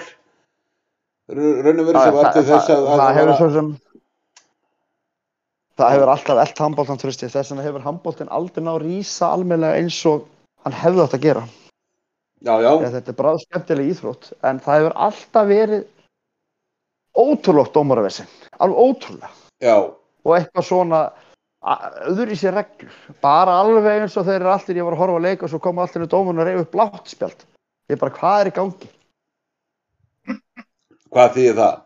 raun og veru sem var til þess að, að það hefur svo sem það hefur alltaf eld handbóltan trösti þess vegna hefur handbóltin aldrei ná að rísa almennilega eins og hann hefði átt að gera. Já, já, Þegar þetta er bráð skemmtileg íþrótt en það hefur alltaf verið ótrúlegt dómaraversin alveg ótrúlega. Já, og eitthvað svona öðru í sér reglur. Bara alveg eins og þeir eru allir ég var að horfa að leika og svo koma allir í dómun og reyfa upp blátt spjald. Ég bara hvað er í gangi hvað þýðir það?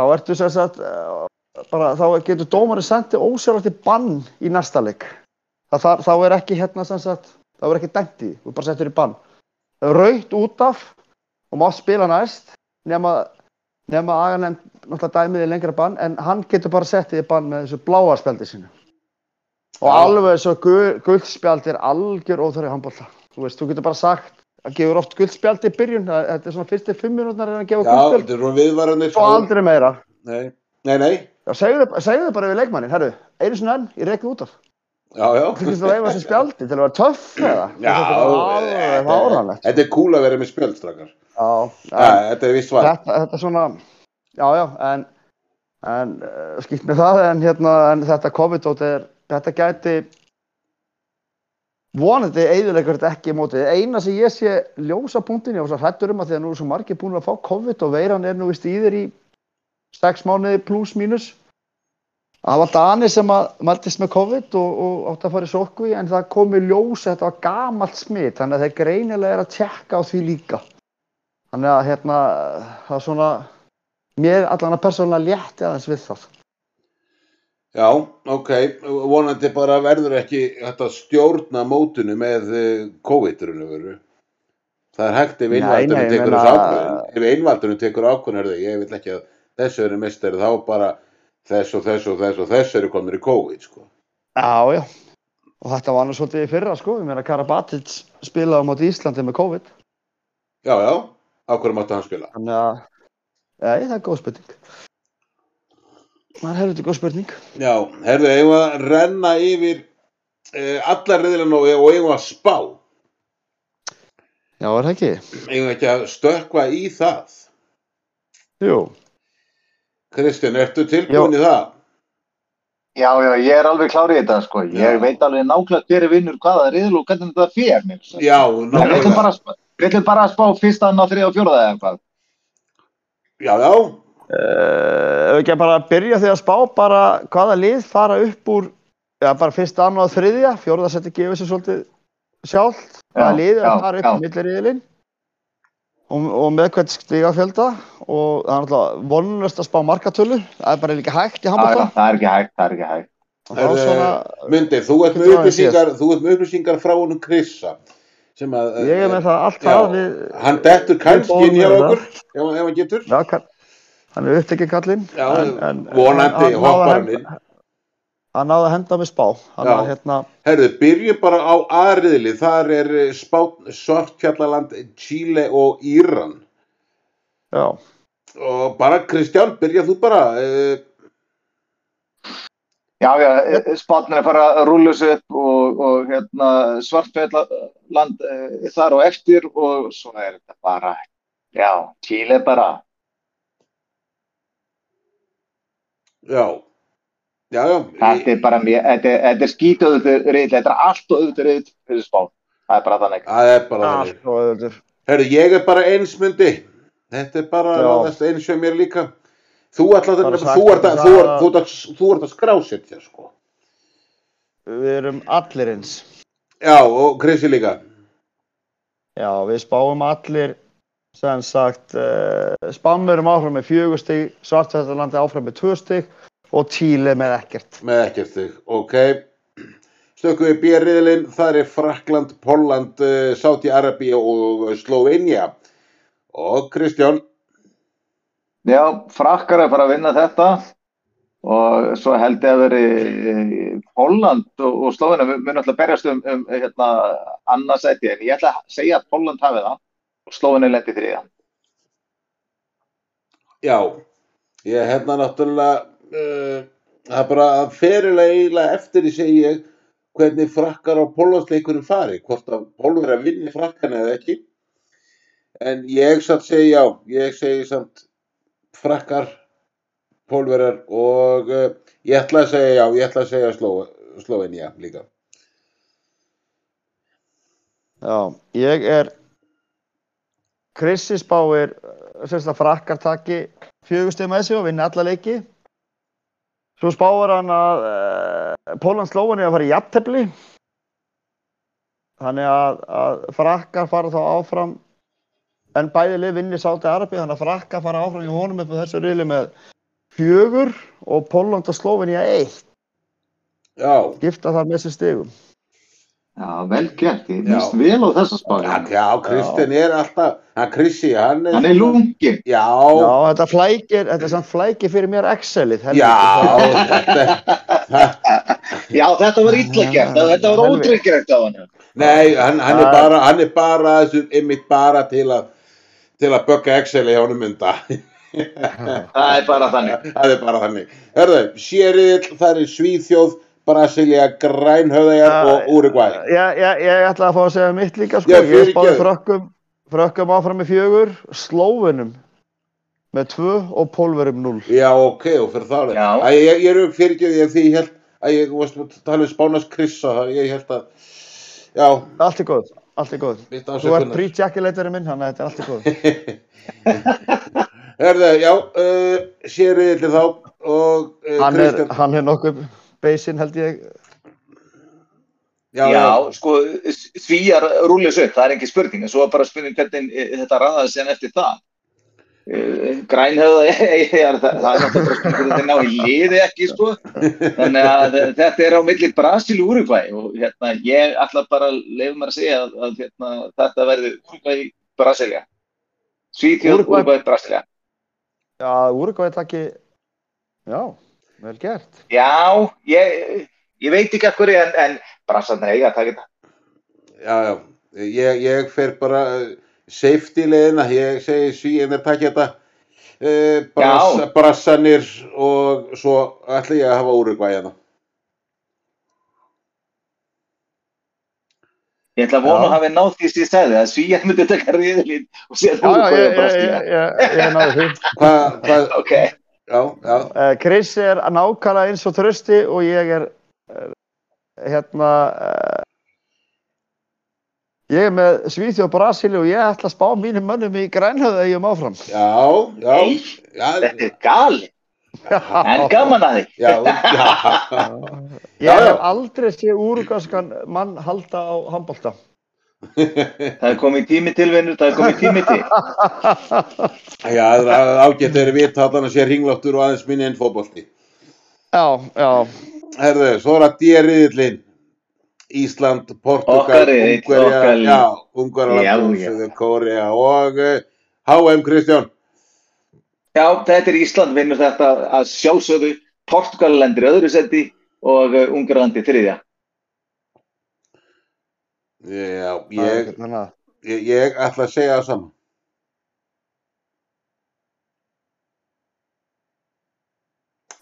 þá ertu sem sagt eh, bara þá getur dómarinn sendið ósjálfætt í bann í næsta leik. Það, þá er ekki hérna sem sagt þá er ekki dæmt í, þú bara settur í bann. Það er raukt út af og mátt spila næst nema, nema aganem náttúrulega dæmið í lengra bann en hann getur bara settið í bann með þessu bláa spjaldi sínu. Og alveg svo guldspjald er algjör óþörri handbólta þú veist, þú getur bara sagt að gefur oft guldspjald í byrjun þetta er svona fyrstu fimm minútnar en að gefa Já, guldspjald þetta er svona og aldrei meira Nei, nei, nei, Já, segðu, segðu bara við leikmannin, herru, einu sinni enn, ég reikni út af. já, já Þú getur að reyfa þessi spjaldi til að vera töff eða? Já, þetta er alveg þetta- er cool að vera með spjöldstrakar. Já, Ja, en þetta er vist svar. þetta, þetta er svona, já, já, en, en uh, skýtt með það, en hérna, en þetta COVID-dót er, þetta gæti, vonandi eiginleikar þetta ekki mótið. Eina sem ég sé ljósa punktin, ég var svo hrættur um að því að nú er svo margir búin að fá COVID og veiran er nú vist í þér í sex mánuði pluss mínus. Það var Dani sem að mæltist með COVID og, og átti að fara í sókvi en það kom í ljós að þetta var gamalt smitt þannig að þeir greinilega er að tjekka á því líka. Þannig að hérna það er svona mér allan að persónulega létti aðeins við það. Já, ok, vonandi bara verður ekki þetta stjórna mótunu með eh, COVID-urinu veru. Það er hægt ef einvaldunum tekur þessu ákvörðun. Ef einvaldunum tekur ákvörðun er það, ég vil ekki að þessu eru mistari, þá bara þess og þess og þess og þess eru komnir í COVID, sko. Já, já. Og þetta var nú svolítið í fyrra sko, ég meina Karabatic spilaði á móti Íslandi með COVID. Já, já, á hverju máttu hann spila? Þannig að, nei, það er góð spurning. Það er helviti góð spurning. Já, herðu, eigum við að renna yfir uh, allar reyðilega og, eigum við að spá. Já, er það ekki? Eigum við ekki að stökkva í það. Jú. Kristján, ertu tilbúin í það? Já, já, ég er alveg klár í þetta, sko. Ég Já. veit alveg nákvæmlega hver er vinnur hvaða riðl og hvernig þetta fyrir mér. sko. Já, En Við ætlum nákvæmlega. bara, að sp- við ætlum bara að spá fyrsta, annað, þriða og fjóraða eða eitthvað. Já, já, ef ekki bara að byrja því að spá bara hvaða lið fara upp úr, já, bara fyrsta, annað og þriðja, fjórða seti gefur sér svolítið sjálft, hvaða lið er að fara upp já. í milliriðilinn og, og með hvert stigafjölda og það er náttúrulega vonlust að spá markatölu, það er bara líka hægt í handbólta. það er ekki hægt, það er ekki hægt. Og þá Herðu, svona, Mundi, þú ert með upplýsingar, þú ert með upplýsingar frá honum Krissa sem að, ég er með það allt Já, það við, hann dettur kannski inn hjá bóðum okkur, ef, ef hann getur. já, kann, hann er upptekinn kallinn. Já, en- en- vonandi hann náði að hoppar hann náði að henda með spá, hérna, Herðu, byrjum bara á aðriðli, þar er eh, spát Svartfjallaland, Chile og Íran. já, Og bara, Kristján, byrja þú bara. eh, Já, já, spátnir er fara að rúlla sig upp og, og hérna, svartfjalland e, þar og eftir og svo er þetta bara, já, Chile bara. Já, Já, já, Þetta er bara mér, þetta er, þetta er skítuður reyðl, þetta er allt og auðvitað reyðl fyrir spá. Það er bara þannig. það er bara þannig. Allt og auðvitað. Herru, ég er bara einsmundi. Þetta er bara eins og mér líka. Þú ert að, um þú það- ert, þú ert að, ert að skrásetja, sko. Við erum allir eins. Já, og Krissi líka. Já, við spáum allir sem sagt uh, Spánverum áfram með fjögur stig, Svartfjallalandi áfram með tvö stig og Tíli með ekkert. Með ekkert þig, ok. Stökkum við bérriðlinn, það er Frakland, Polland, uh, Sáti Arabi og Slovenia. Og Kristján, Já, frakkar er bara að vinna þetta og svo held ég að veri Holland og, og Slóðina mun alltaf berjast um, um hérna, annarsæti en ég ætla að segja að Holland hafi það og Slóðina lendi þriða. já, ég hérna náttúrulega, uh, það er bara að ferilega eiginlega eftir því segi ég hvernig frakkar á Pollandsleikurinn fari, hvort að Pólver að vinni frakkan eða ekki. En ég satt segi já, ég segi samt frakkar, Pólverar og uh, ég ætla að segja já, ég ætla að segja Sló, Slovenia líka. Já, ég er Krissi spáir semst að frakkar taki fjögur stig með sig og vinni alla leiki. Svo spáir hann að uh, Póland Slóan er að fara í jafntefli. Þannig að, að frakkar fara þá áfram en bæði lið vinni Sáti Arabi þannig að frakkar fara áfram í honum upp á þessu riðli með fjögur og Póland og Slóvenja eitt. Já, Skipta þar með sér stigum. Já, vel gert, ég mist vel á þessa spáði. já Kristinn er alltaf, hann Krissi, hann er, Hann er lungin. Já, Já, þetta flækir, þetta er samt flækir fyrir mér Excelið. já, þetta, Já, þetta var illa gert, þetta var ótryggjert af hann. nei, hann, hann er bara, hann er bara, þessu, einmitt bara til að, til að bögga Excel í honum mynda. Það er bara þannig. Það er bara þannig. Hörðu, sériðil, það er Svíþjóð, Brasilia, Grænhöðæjar Já, og Uruguay. Ég, ég, ég ætla að fá að segja mitt líka sko. Já, ég spáði frökkum, frökkum áfram með fjögur, slófunum með tvö og pólverum null. Já, ok, og fyrir Já. Æ, ég, ég er fyrirgefið ég því ég held að ég varst að tala um Spánas Krissa, það- ég held að, já, Allt er góð, allt er góð. Þú ert pre-jaculatorinn minn, þannig að þetta er allt er góð. Hörðu, já, uh, sériðil þá og uh, Hann er, Kristján. hann er nokkuð beisinn held ég. Já, já, sko, svíjar rúlega upp, það er ekki spurning, en svo er bara spurning hvernig eh, þetta ræðaði sen eftir það. Eh, Grænhöfða, það það er náttúrulega spurning þetta ná í liði ekki, sko. Þannig að þetta er á milli Brasil og Uruguay og hérna, ég ætla bara að leiða mér að segja að, að hérna, þetta verði Uruguay Brasilia. Svítjóð, Uruguay Brasilia. Já, Úrugvæði takki, já, vel gert. Já, ég, ég veit ekki hverju, en, en Brasarna eiga að taka þetta. já, já, ég, ég fer bara uh, safety leiðina, ég segi svíin er takk þetta, uh, brass, brassanir og svo ætla ég að hafa hérna. Ég ætla að vona Já. að hafi náð því sem ég sagði að Svíjar myndi taka riðilinn og já, Uruguay ég, náði því. Hvað, já, já, Uh, Chris er nákvæmlega eins og trösti og ég er uh, hérna uh, ég er með Svíþjóð og Brasíli og ég ætla að spá mínum mönnum í grænhöðu eigum áfram. Já, já, Nei, já, þetta er gali, en gaman að því. já, já, Ég hef aldrei séð úrugaskan mann halda á handbolta Það er komið tími til, vinnur, það er komið tími til. já, það er ágætt þegar við tatan að sé ringláttur og aðeins minni en fótbolti. Já, já, Herðu, svo er það D-riðillin. Ísland, Portugal, já. Suður Kórea og HM Kristján. Já, þetta er Ísland, vinnur þetta að sjálfsögðu, Portugal lendir í öðru seti og uh, Ungarlandi þriðja. Já, ég, ég, ég ætla að segja það saman.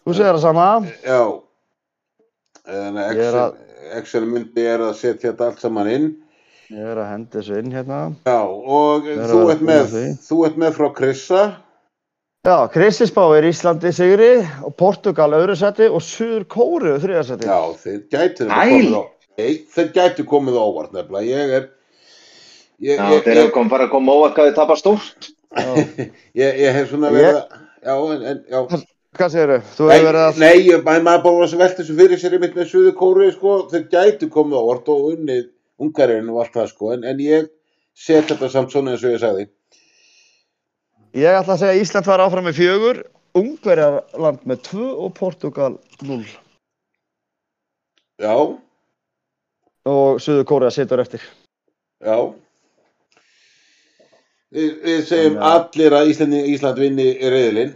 Þú segir það sama Já, en Excel, myndi er að setja þetta allt saman inn. Ég er að henda þessu inn hérna Já, og þú ert með, þú ert með frá Krissa. Já, Krissi spáir Íslandi sigri og Portugal öðru seti og Suður Kóru þriða seti. Já, þeir gætu þetta komið á Nei, þeir gætu komið á óvart nefnilega. Ég er ég, Já, ég, þeir eru kom bara að koma óvart að þið tapar stórt. ég, ég hef svona verið að Já, en, en já. Hvað segir þau? Þú Nei, hefur verið að... nei, ég- maður maður bara var að velta þessu fyrir sér einmitt með Suður Kóru sko, þeir gætu komið á óvart og unnið Ungarinn og allt það sko. En, en ég set þetta samt svona eins og ég sagði. Ég ætla að segja að Ísland var áfram með fjögur, Ungverjarland með tvö og Portugal 0. Já, Og Suður Kóru situr eftir. já Við, við segjum Þannig að- allir að Íslandi, Ísland vinni reyðilinn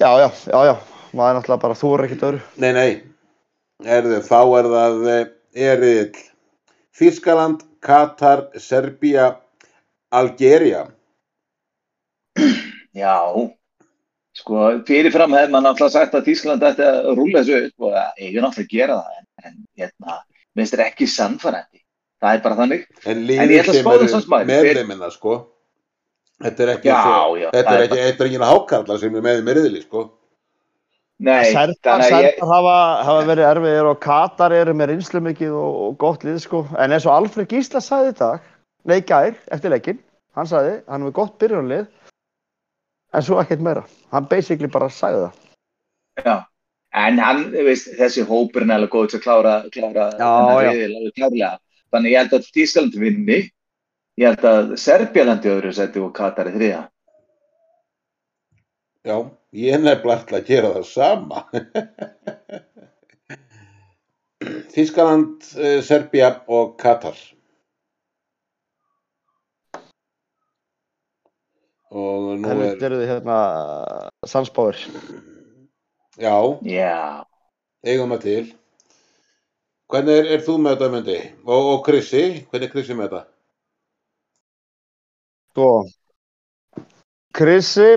Já, já, já, já. Maður er náttúrulega bara, þú er ekkert öðru. Nei, nei, Erðu, þá er það eriðill Þískaland, Katar, Serbía, Algeria. Já, sko, fyrirfram hefði maður náttúrulega sagt að Þískland ætti að rúla þessu upp og ég er náttúrulega að gera það, en, en hérna, minnst er ekki sannfærandi. Það er bara þannig. En En ég ætla að sem spá þess eru að smæri. með þeim innan, sko. Þetta er ekki, Já, svo, já, þetta það ekki, þetta er ekki hákarla sem er með þeim riðili, sko. Nei, að ég, hafa, hafa verið erfiðir og Katar eru með reynslu mikið og, og gott lið sko. En eins og Alfred Gísla sagði í dag, nei gær, eftir leikinn, hann sagði, hann hefur gott byrjunlið, en svo ekkert meira. Hann basically bara sagði það. já, en hann, veist, þessi hópur er alveg góð til að klára, klára Já, riðil. Þannig ég held að Þískaland vinni, ég held að Serbia landi öðru seti og Katar er þriða. Já, ég er nefnilega ætla að gera það sama. Þískaland, eh, Serbía og Katar. Og nú er, eru þið hérna samspáir. Já, Já, eigum það til. Hvernig er, er þú með þetta, Mundi? Og, og Krissi, hvernig er Krissi með þetta? Svo, Krissi,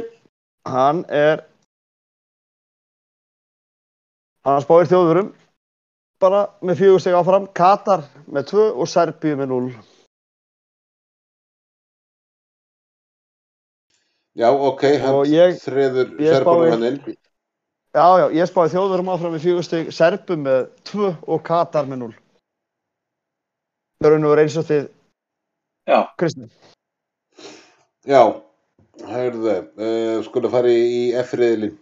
hann er, hann spáir þjóðurum, bara með fjögur steg áfram, Katar með tvö og Serbíu með núl. Já, ok, hann serpunum spái- hann inn. Já, já, ég spáði þjóðurum áfram með fjögur steg, Serbum með tvö og Katar með núl. Það er raun og verið eins og þið, já, Kristi. Já, hörðu, uh, skulum fara í, F-riðilinn.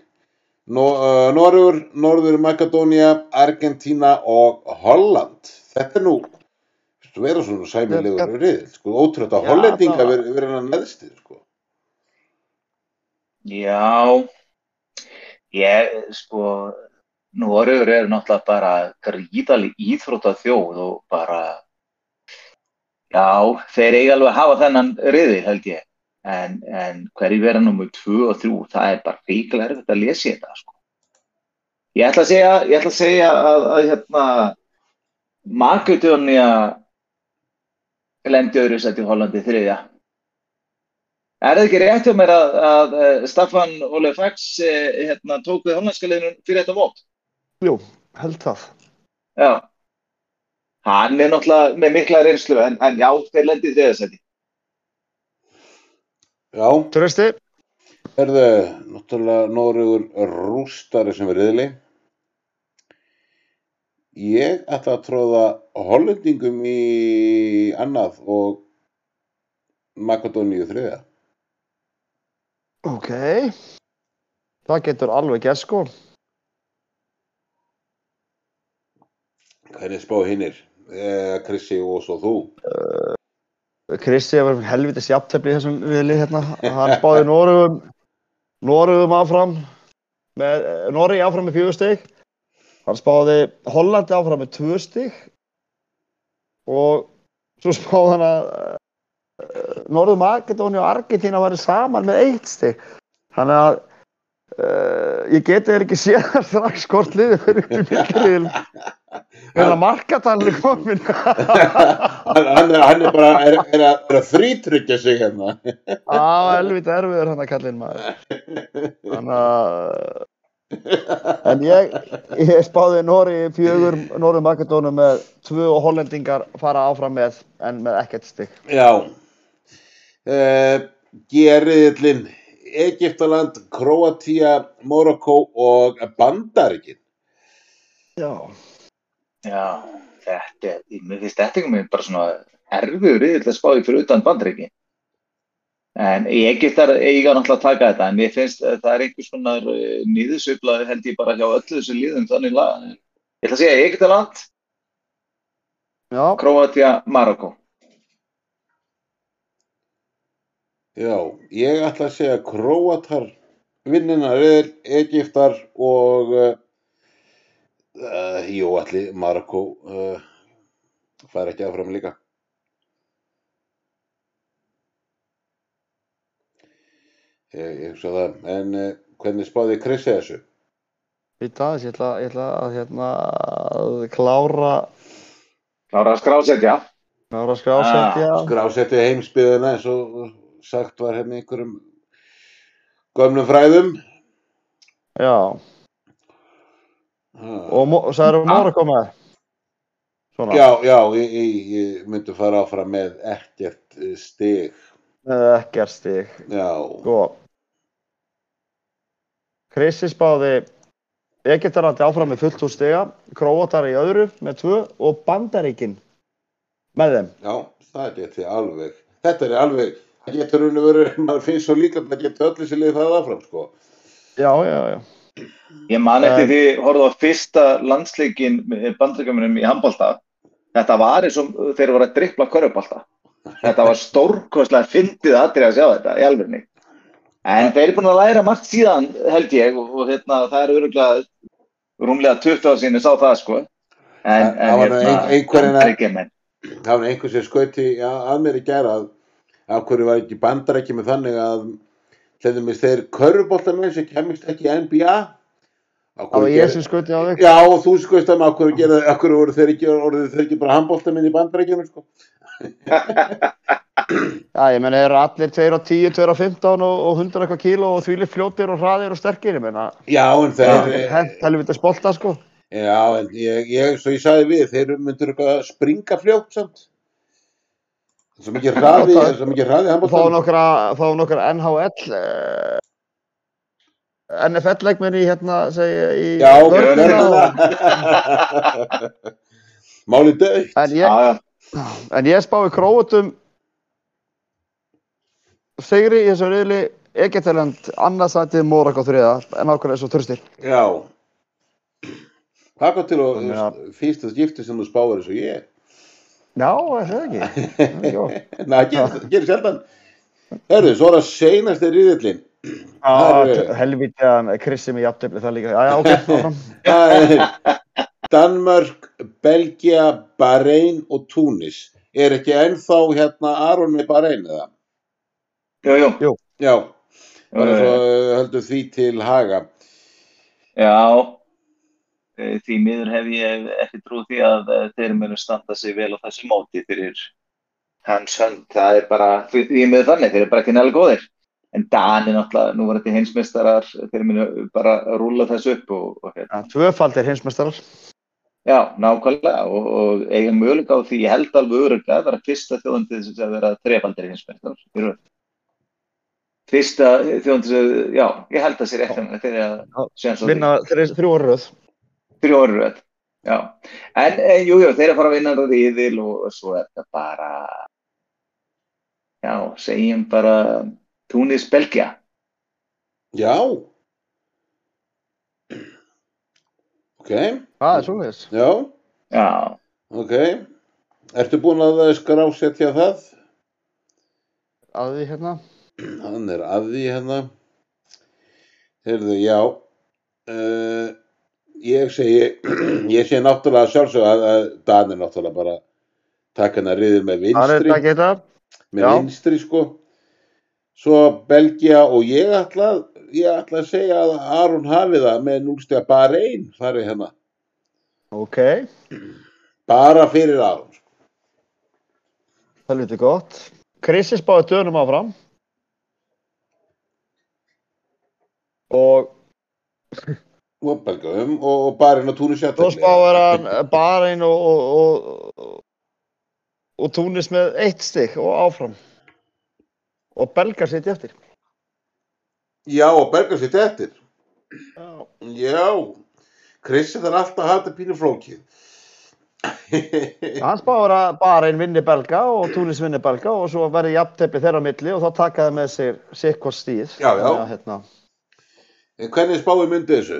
Uh, Norður, Norður Makedónia, Argentína og Holland. Þetta er nú, þú vera svona sæmilegur riðil, sko, ótrútt að Já, Hollendinga það- verið vera hann neðstið, sko. Ég, sko, Noregur er náttúrulega bara gríðalig íþrótta þjóð og bara, já, þeir eiga alveg að hafa þennan riði, held ég. En, en hverju vera nummið tvö og þrjú, það er bara ríkilega erfitt að lesa þetta, sko. Ég ætla að segja, ég ætla að segja að, að hérna, Makedónia lendi öðru sett í Hollandi þriðja. Er það ekki rétt hjá mér að, að, að Staffan Ole Fax eh, hérna, tók við hollandska liðinu fyrir þetta mót? Jú, held það. Já. Hann er náttúrulega með mikla reynslu en, en já, þeir lendi í þriðja seti. Já, Trösti, herðu, náttúrulega Norður rústari sem er riðli. Ég ætla að tróða Hollendingum í annað og Makedóníu þriðja. Ok. Það getur alveg gert sko. Hvernig spá hinnir? Eh, Krissi og svo þú. Kristi hefur helvitis jafntefni í þessum viðli hérna. Hann spáði Norugum, Norugum áfram, með, Noregi áfram með fjögur stig. Hann spáði Hollandi áfram með tvö stig. Og svo spáði hann að Norður Makedóni og Argentína væri saman með eitt stig. Þannig að uh, ég geti þér ekki séð það strax hvort liðið fyrir upp í mikilvægum. Þegar markatalli komin. hann, er, er bara er, er, að, er að þrítryggja sig hérna. Á, helvita erfiður hann að kallinn maður. Þannig að, en ég, ég spáði Nóri fjögur, Nóri Makedónu með tvö og hollendingar fara áfram með, en með ekkert stygg. Já. Uh, Geriðlinn Egyptaland, Kroatia, Morocco og Bandaríkin. Já. Já, þetta er, mér finnst þetta einhvern veginn bara svona erfiður yfir að spáði fyrir utan bandreiki. En ég get þar eiga náttúrulega að taka þetta, en mér finnst að það er einhvers konar nýðusöfla held ég bara hjá öllu þessu líðum þannig lag. Ég ætla að segja Egyptaland, Já. Kroatia, Marokko. Já, ég ætla að segja Króatar vinnina er Egyptar og uh, jú, allir Marokko uh, fær ekki áfram líka. Ég, ég hugsa það, en uh, hvernig spáði Krissi þessu? Býta aðeins, ég ætla, ég ætla að hérna að klára, Klára að skrásetja. klára að skrásetja. Skrásetti heimsbyðuna eins og sagt var hérna einhverjum gömlum fræðum. Já. Og og sagður um Móra komaði. Svona. Já, já, ég, ég, ég myndi fara áfram með ekkert eh, stig. Ekkert stig. Já, Sko. Krissi spáði Egyptalandi áfram með fullt úr stiga, Króatar í öðru með tvö og Bandaríkin með þeim. já, það geti alveg. Þetta er alveg, það getur unni verið, maður finnst svo líka að það getur öll þessi lið það áfram, sko. Já, já, já. Ég man eftir En- því, horfðu á fyrsta landsleikin bandreikamunum í handbólta. Þetta var eins og þeir voru að drippla körfbólta. Þetta var stórkostlega fyndið aðrið að sjá þetta í alvegni. En þeir eru búin að læra margt síðan, held ég, og, og hérna, það er öruglega rúmlega 20 ára síðan ég sá það, sko. En, En það var nú ein- einhverjum að- Bandaríkjamenn. Það var einhver sem skauti ja, að mér í gæra að af hverju var ekki bandarækja með þannig að hlendum við þeir körfuboltamenn sem kemist ekki í NBA. Það var ég sem skuti á þig. Já, og þú skoist að maður, af hverju, voru þeir ekki, orðið þeir ekki bara handbóltamenn í bandarækjunum, sko. Já, ég menna, þeir eru allir 2 á 10, 2 á 15 og, og 100 eitthvað kíló og þvílir fljótir og hraðir og sterkir, ég menna. Já, en Það er hent helvita spolta, sko. já, en ég, ég, svo ég sagði við, þeir myndur eitthvað springa fljótt samt. Svo mikið hraði, svo mikið hraði Og fá handbóltamenn. nokkra, fá nokkra NHL, uh, NFL-leikmenn í hérna, segja, í Já, og- görðina. Máli dögt. En ég. En ég spái Króatum Sigri í þessu riðli Egyptaland annarsætið Mórak á þriða en ákveðlega svo turstir Já. Hvað kom til að- fyrst að skipti sem þú spáir eins og ég? Já, er það ekki Jó. Nei, það gerir, sjaldan. Herðu, svo er það riðillin. Það er- Helviti að Krissi með jafntefni það líka Já, já, ok, áfram Það er Danmörk, Belgia, Bahrein og Túnis. Er ekki ennþá hérna Aron með Bahrein eða? Jú, jú. Já, bara Jú, svo jú. uh, heldur því til haga. Já, Eh, því miður hef ég ekki trú því að eh, þeir munu standa sig vel á þessu móti fyrir hans hönd. Það er bara, því miður þannig, þeir eru bara ekki nægilega góðir. En Dani náttúrulega, nú var þetta hinsmestarar, þeir munu bara rúla þessu upp og, og hérna. ja, Tvöfaldir hinsmestarar Já, nákvæmlega og, og eiga möguleika á því, ég held alveg öruglega að vera fyrsta þjóðandi sem að vera trefaldir röð. Fyrsta þjóðandi sem, já, ég held að sér eftir þegar Já, að séðan svo vinna þrjú orður röð þrjú orður röð. Já, en e, jú, jú, þeir eru að fara að vinna þetta riðil og svo er þetta bara, já, segjum bara Túnis Belgia. Já. Ok, Það er svoleiðis já, Já, ok. Ertu búin að skrásetja það? að því hérna Hann er að því hérna. Heyrðu, já. Uh, ég segi, ég segi náttúrulega sjálfsög að, að Dan er náttúrulega bara taka hennar riðið með Það er vinstri, með já. vinstri sko. Svo Belgia og ég ætla, að- ég ætla að segja að Aron hafi það með núlstega bara einn farið hérna. Ok, Bara fyrir Aron. sko. helviti gott Krissi spáði dönum áfram og Og Belgia um og, og bara inn á túnu svo spáði hann Bahrein og, og, og, og Túnis með eitt stygg og áfram og belgar sitt eftir Já, og berga sitt eftir. Já. Já, Krissi þarf alltaf að hata pínu flókið. Hans spáður að bara einn vinni belga og Túnis vinni belga og svo verði jafntefli þeirra á milli og þá takaði með sér sikkort stíð. Já, já. Hérna, En hvernig spáði myndi þessu?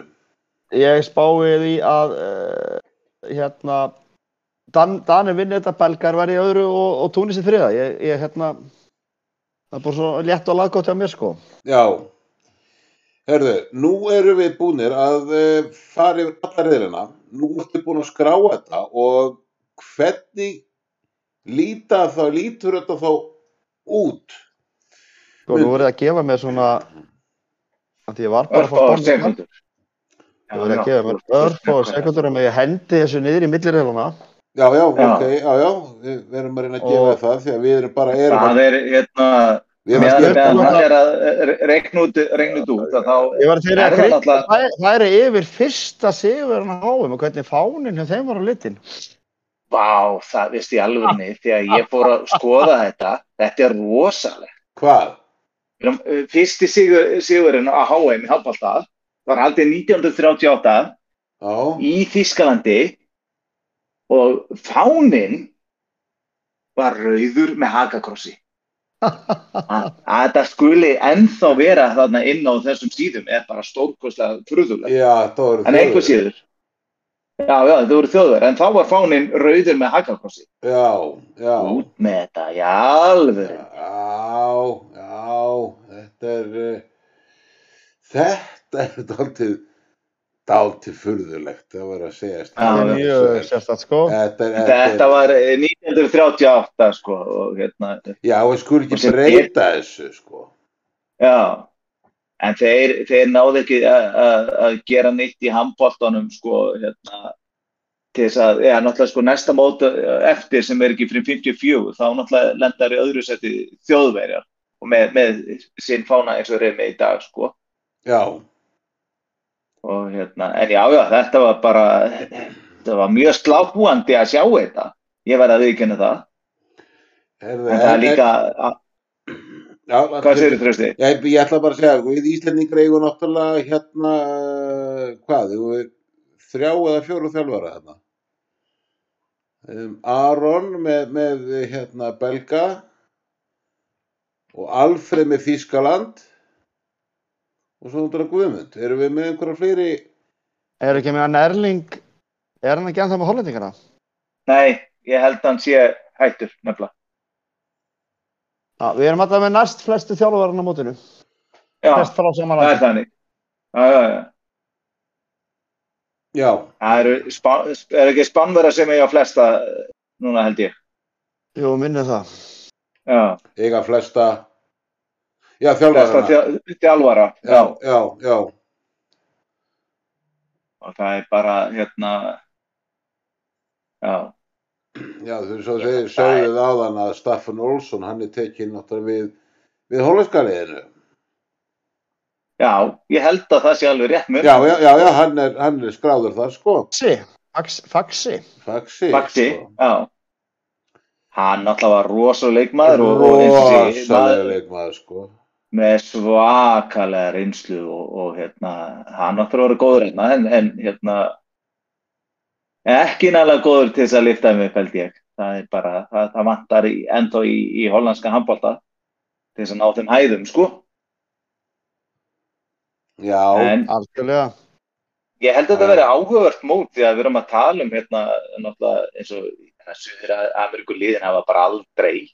Ég spái því að uh, hérna Dan, Danir vinni þetta, belgar verði í öðru og, og Túnis í þriða. Ég, ég hérna, það er bara svo létt og laggótt hjá mér sko. Já, herðu, nú erum við búnir að uh, fara yfir alla reyðina. Nú ertu búin að skrá þetta og hvernig líta þá, lítur þetta þá út? Sko, nú verði að gefa mér svona, að því ég var bara að fá Örfáar Það verði að gefa mér örf og sekundur um að ég hendi þessu niður í millirreiluna. Já, já, Já. ok, já, já, við verðum að reyna að gefa það því að við erum bara, erum Það er, hérna, að meðan meðan hann er að regna út, regna út út, að þá Ég Er að það náttúrulega- það, það er yfir fyrsta sigurinn að háum og hvernig fánin hjá þeim var á litin. Vá, það veist í alvegni þegar ég fór að skoða þetta þetta er rosalegt hvað? Uh, fyrsti sigur, sigurinn á HM í handbólta var haldið 1938 Já, í Þískalandi og fánin var rauður með hakakrossi. Þetta skuli ennþá vera þarna inn á þessum síðum er bara stórkostlega fröðulega já, það voru en einhver síður. Já, já, þau voru þjóður en þá var fánin rauður með hakakrossi. Já, já, út með þetta, já, alveg já, já, þetta er, uh, þetta er dálítið, dálítið furðulegt, það var að segja. Það er mjög sérstætt sko. Þetta er, þetta var eh, 1938 sko og hérna, Já, skulum Og ekki breyta þessu, sko. já en þeir, þeir náðu ekki að- að að gera neitt í handbóltanum sko hérna til þess að, já, náttúrulega sko næsta mót eh, eftir sem er ekki fyrir 54 þá náttúrulega lendar í öðru seti þjóðverjar og með, með sinn fána eins og með í dag sko Já, og hérna, en já, já, þetta var bara þetta var mjög slábúandi að sjá þetta ég verði að viðkynna það en það er líka, já, hvað segir þú trösti? Ég, ég ætla bara að segja, við Íslendingar eigum náttúrulega hérna, hvað, þrjá eða fjóru þjálfara þarna. Um, Aron með, með hérna Belga og Alfred með Þískaland og svo náttúrulega Guðmund. Erum við með einhverja fleiri? Er ekki með hann Erling, er hann ekki ennþá með hollendingana? Nei, ég held að hann sé hættur nefnilega. Já, við erum alltaf með næst flestu þjálfarinn á mótinu. Já, það er þannig. Já, já, já. Já, Það eru, spá, er ekki spannverða sem eiga flesta núna held ég. Jú, minnið það. Já, eiga flesta, já flesta þjálfarana. þjá- þjálfara. Já, já, já, Og það er bara, hérna, já, já, þú svo þeir sögðuð áðan að Staffan Olsson, hann er tekinn náttúrulega við, við hólaskaliðinu. já, ég held að það sé alveg rétt mjög. Já, já, já, já, hann er, hann er skráður þar, sko. Faxi, Fax- Faxi. Faxi. Baxi, Sko. já. Hann náttúrulega var rosalega leikmaður og, og eins og sé, Rosalega maður leikmaður, sko. Með svakalega reynslu og, og hérna, hann náttúrulega var góður hérna, en, en hérna, ekki nægilega góður til þess að lifta mig, held ég. Það er bara, það, það vantar í, ennþá í, í hollandska handbólta til þess að ná þeim hæðum, sko. Já, Algjörlega. Ég held að þetta verði áhugavert mót því að við erum að tala um hérna náttúrulega eins og Suður Ameríku liðin hafa bara aldrei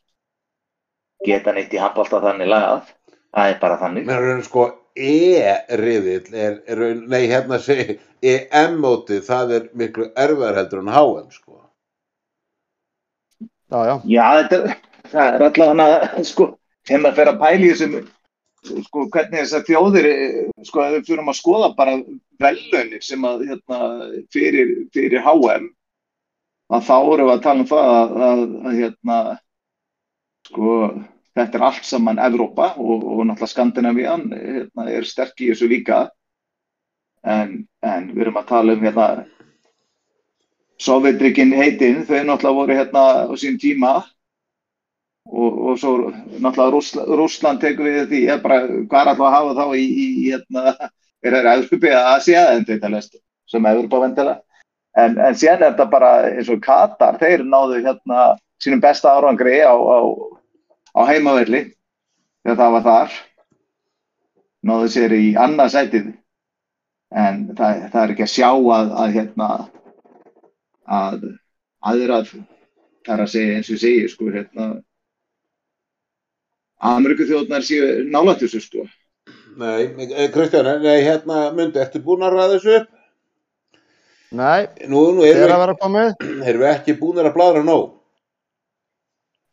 geta neitt í handbólta þannig lagað. Það er bara þannig. raun sko E-riðill er, er raun, nei hérna segi EM-mótið, það er miklu erfiðar heldur en HM, sko. Já, já. Já, þetta það er allavega sko, þeim að fer að pæli þessum sko, hvernig þessar þjóðir sko, við fyrir að skoða bara velunir sem að hérna, fyrir, fyrir HM að þá við að tala um það að, að, að hérna sko, þetta er allt saman Evrópa og, og náttúrulega Skandinavían hérna, er sterk í þessu líka. En, en við erum að tala um hérna Sovjetrikinn heitin, þau náttúrulega voru hérna á sín tíma. Og, og svo náttúrulega Rússland, Rússland tekur við því, ég bara, hvað er alltaf að hafa þá í, í, hérna, er það Európi eða Asia, en þetta lest, sem Európa vendela, en, en síðan er þetta bara eins og Katar, þeir náðu hérna sínum besta árangri á, á, á heimaverli, þegar það var þar, náðu sér í annarsætið, en það, það er ekki að sjá að, að hérna, að aðrar, það er að segja eins og segi, sko, hérna, Ameríku þjóðnar séu nálægt þessu sko. Nei, eh, Kristján, nei, hérna, myndi, ertu búin að ræða þessu upp? Nei, Nú, nú er erum að við, komið. erum við ekki búin að bladra nóg.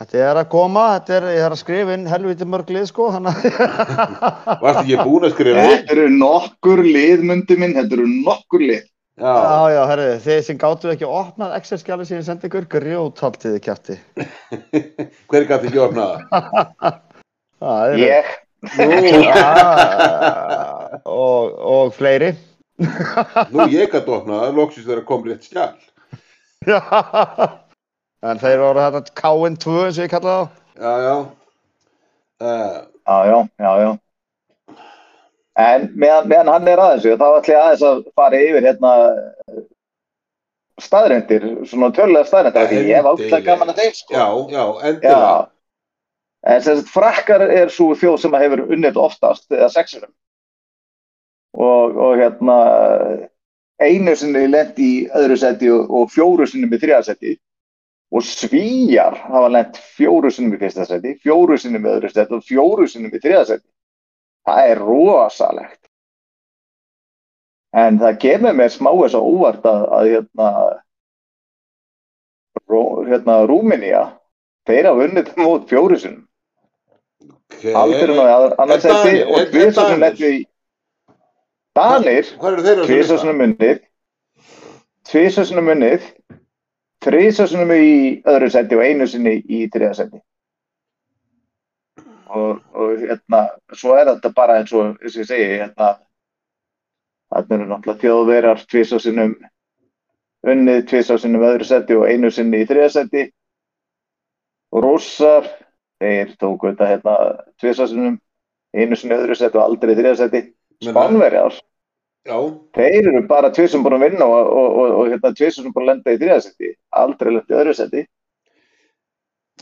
Þetta er að koma, þetta er, ég er að skrifa inn helviti mörg lið sko, að... Varst ekki búin að skrifa? Þetta eru nokkur lið, myndi minn, þetta eru nokkur lið. Já, Já, já, herri, þið sem gáttu ekki að opnað Excel-skjali sem ég sendi ykkur, grjóthaldiði kjæfti. hver gæti ekki opnað það? Það er... Ég, Nú, Já, og, og fleiri. nú ég gæti opnað það, loksist þeirra kom rétt skjál. Já, en þeir voru þetta KN2 eins og ég kalla þá. Já, já. Uh, já, já, já, já. En meðan, meðan hann er aðeins, þá ætlum ég aðeins að fara yfir hérna staðrendir, svona tölulega staðrendir, því ég hef ákveðlega gaman að þeim sko. já, já, endilega. Já. En sem sagt, frakkar er svo þjóð sem hefur unnið oftast, eða sexunum. Og, og hérna, einu sinni lent í öðru seti og, og fjóru sinni í þriða seti. Og svíjar hafa lent fjóru sinni í fyrsta seti, fjóru sinni í öðru seti og fjóru sinni í þriða seti. Það er rosalegt. En það kemur mér smá þess að óvart að, að hérna, Ró, hérna Rúmenía, þeir hafa unnið það mót fjóru sinni. Okay. Aldrei náðu annars seti og en tvisar sem Danir? lett við Danir, Hvað sem í öðru seti og einu sinni í þriða seti og, og hérna svo er þetta bara eins og eins og ég segi hérna þarna eru náttúrulega þjóðverjar tvisar sinnum unnið tvisar sinnum öðru seti og einu sinni í þriða seti og rússar þeir tóku þetta hérna tvisar sinnum einu sinni í öðru seti og aldrei í þriða seti Spánverjar, Já, þeir eru bara tvisum búin að vinna og, og, og, og hérna tvisum búin að lenda í þriðasetti, aldrei lenda í öðru seti.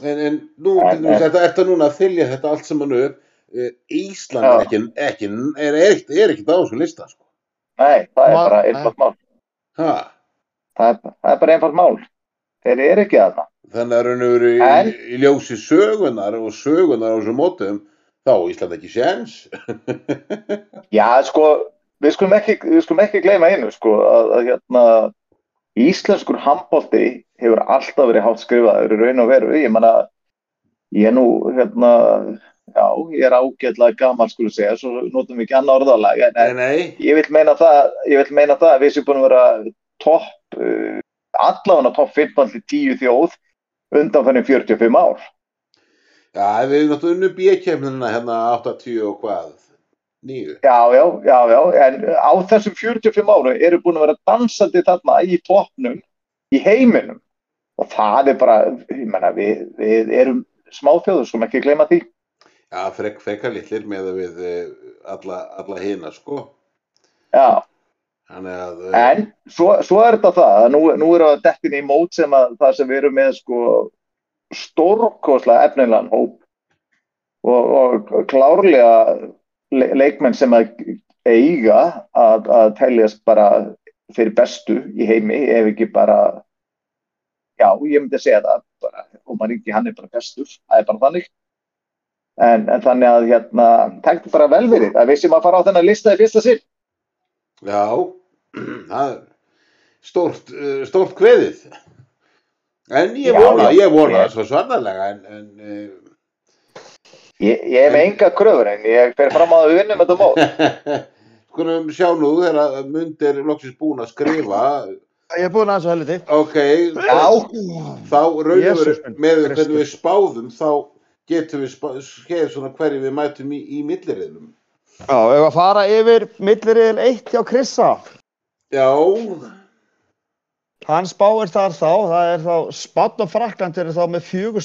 en, en nú, En- til dæmis, þetta ertu núna að þylja þetta allt saman upp. Eh, Ísland Já. er ekki, ekki, er, er, er ekki á þessu lista, sko. Nei, það er Ma- bara einfalt mál. Ha, Það er, það er bara einfalt mál. Þeir eru ekki aðna. þannig að raun og veru í, En- í ljósi sögunar og sögunar á þessu mótum, þá á Ísland ekki séns. Já, sko, við skulum ekki, við skulum ekki gleyma einu, sko, að, að hérna, íslenskur handbólti hefur alltaf verið hátt skrifaður í raun og veru. Ég manna, ég er nú, hérna, já, ég er ágætlega gammal, skulle segja, svo notum við ekki annað orðalag, en, Nei, nei, ég vil meina það, ég vil meina það að við séum búin að vera topp, uh, allavega topp 15 til 10 þjóð undan fyrir 45 ár. já, við erum náttúrulega unnu bíkjefnina hérna 80 og hvað, nýju. Já, já, já, já, en á þessum 45 áru eru búin að vera dansandi þarna í toppnum í heiminum og það er bara, ég menna, við, við erum smáþjóður, skulum ekki gleyma því. Já, frek, frekar litlir með við eh, alla, alla hina, sko. Já, að, eh, en svo, svo er þetta það, að nú, nú erum við dettin í mót sem að það sem við erum með sko stórkoslega efnilegan hóp og, og klárlega le leikmenn sem að eiga að, að teljast bara fyrir bestu í heimi ef ekki bara já, ég myndi að segja það bara, og maður ekki, hann er bara bestur það er bara þannig en, en þannig að hérna, tektu bara vel við þig að við sem að fara á þennan lista í fyrsta sinn já, það er stórt, eh, stórt kveðið. En ég Já, vona, já, ég vona ég- svo sannarlega, en, en eh, Ég, ég hef enga kröfur en ég fer fram að við vinnum þetta mót. Skulum sjá nú þegar mundir loksins búin að skrifa Ég er búinn að þessu helviti. ok, þá raun og veru Jesús minn, með hvernig við spáðum þá getum við spá, skeið svona hverju við mætum í, í milliriðlum Já, ef að fara yfir milliriðil 1 hjá Krissa. já, Hann spáir þar þá, það er þá, Spánn og Frakland eru þá með fjögur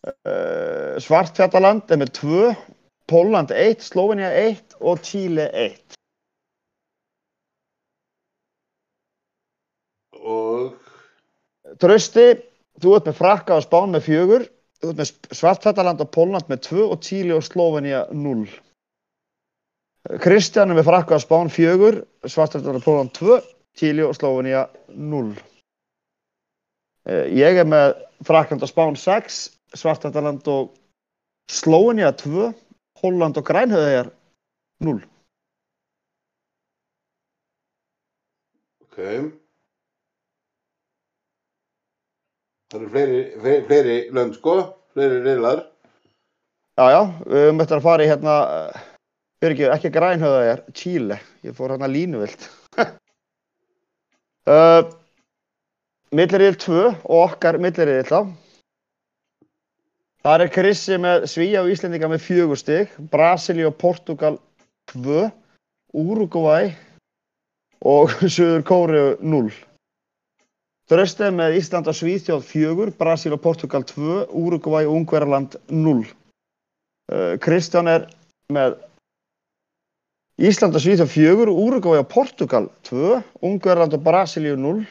stig. Uh, Svartfjallaland er með 2, Pólland 1, Slovenia 1 og Chile 1. Og Trausti, þú ert með Frakka og Spán með 4, þú ert með Svartfjallaland og Pólland með 2 og Chile og Slovenia 0. Kristján er með Frakka og Spán 4, Svartfjallaland og Pólland 2, Chile og Slovenia 0. Uh, ég er með Frakland og Spán 6, Svartfjallaland og Slovenia 2, Holland og Grænhöðegar 0. ok. Það eru fleiri, fleiri, fleiri lönd sko, fleiri riðlar. Já, já, við eftir að fara í hérna, fyrir ekki, grænhöðaðjar, Chile, ég fór hérna línuvilt. uh, milliriðil 2 og okkar milliriðil þá. Þar er Krissi með Svíja og Íslendinga með fjögur stig, Brasili og Portugal 2, Uruguay og Suður Kóru 0. Þröst er með Ísland og Svíþjóð 4, Brasil og Portugal 2, Uruguay og Ungverjaland 0. Uh, Kristján er með Ísland og Svíþjóð 4, Uruguay og Portugal 2, Ungverjaland og Brasilíu 0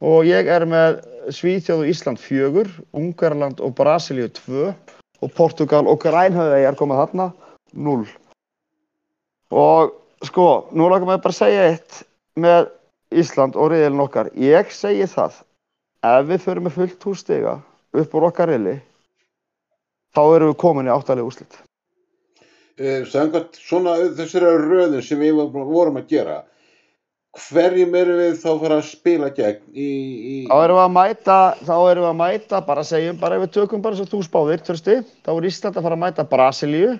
og ég er með Svíþjóð og Ísland 4, Ungverjaland og Brasilíu 2 og Portugal og Grænhöðei er komað þarna 0 og sko, nú langar maður bara að segja eitt með Ísland og riðilin okkar. Ég segi það ef við förum með fullt hússtiga upp úr okkar riðli þá erum við komin í áttalega úrslit. Eh, Samkvæmt svona þessari röðun sem við vorum að gera, hverjum erum við þá að fara að spila gegn í... í... þá erum við að mæta þá erum við að mæta, bara segjum bara ef við tökum bara svo þú spáðir, þurfti þá er Ísland að fara að mæta Brasilíu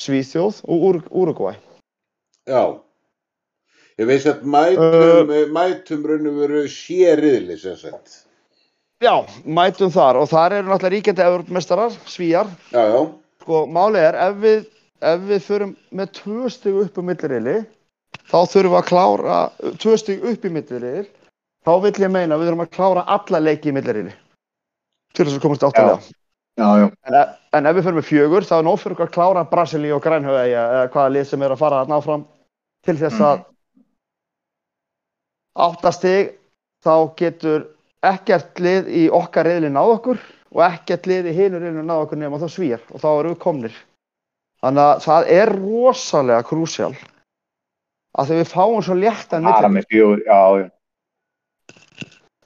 Svíþjóð og Úrugvæ Já. Ég veist að mætum, uh, mætum raun og veru sériðli sem sagt. já, mætum þar og þar eru náttúrulega ríkjandi Evropamestarar, Svíjar Já, já. sko, máli er ef við, ef við förum með tvö stig upp á millirili þá þurfum við að klára tvö stig upp í millirili þá vill ég meina við þurfum að klára alla leiki í millirili til þess að komast áttalega Já, já. en, e- en ef við förum með fjögur þá er nóg fyrir okkur að klára Brasilíu og Grænhöfæja eða hvaða lið sem er að fara að ná fram til þess að áttastig þá getur ekkert lið í okkar reyðli náð okkur og ekkert lið í hinur reyðli náð okkur nema þá svíjar og þá erum við komnir. Þannig að það er rosalega krúsjál að þegar við fáum svo léttan Bara milli með fjögur, já, já.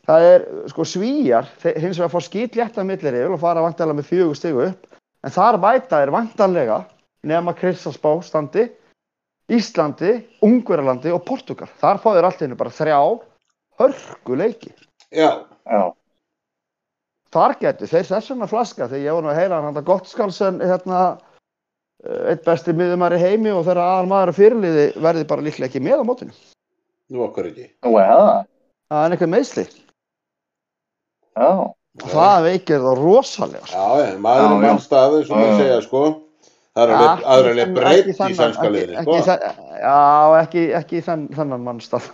það er sko svíjar þeir- hins vegar fá skýt léttan milli og fara vantanlega með fjögur stigu upp. En þar mæta er vantanlega nema Kristansbá standi Íslandi, Ungverjalandi og Portugal þar fá þeir allt í einu bara þrjá hörkuleiki. Já, já. þar getur þeir þess vegna flaska þegar ég var nú að heyra hann Gottskálsen hérna eh, eitt besti miðumar í heimi og þegar aðal maður að fyrirliði verði bara líklega ekki með á mótinu nú okkur ekki. Nú er það. það er einhver meðsli Já. og það veikir það rosalega. Já, en maður er já. mann staðu, sem maður já. segja, sko. Það er Ja, alveg, er alveg breytt í sænska ekki sko. Já, ekki, ekki þann, þannan mannstaf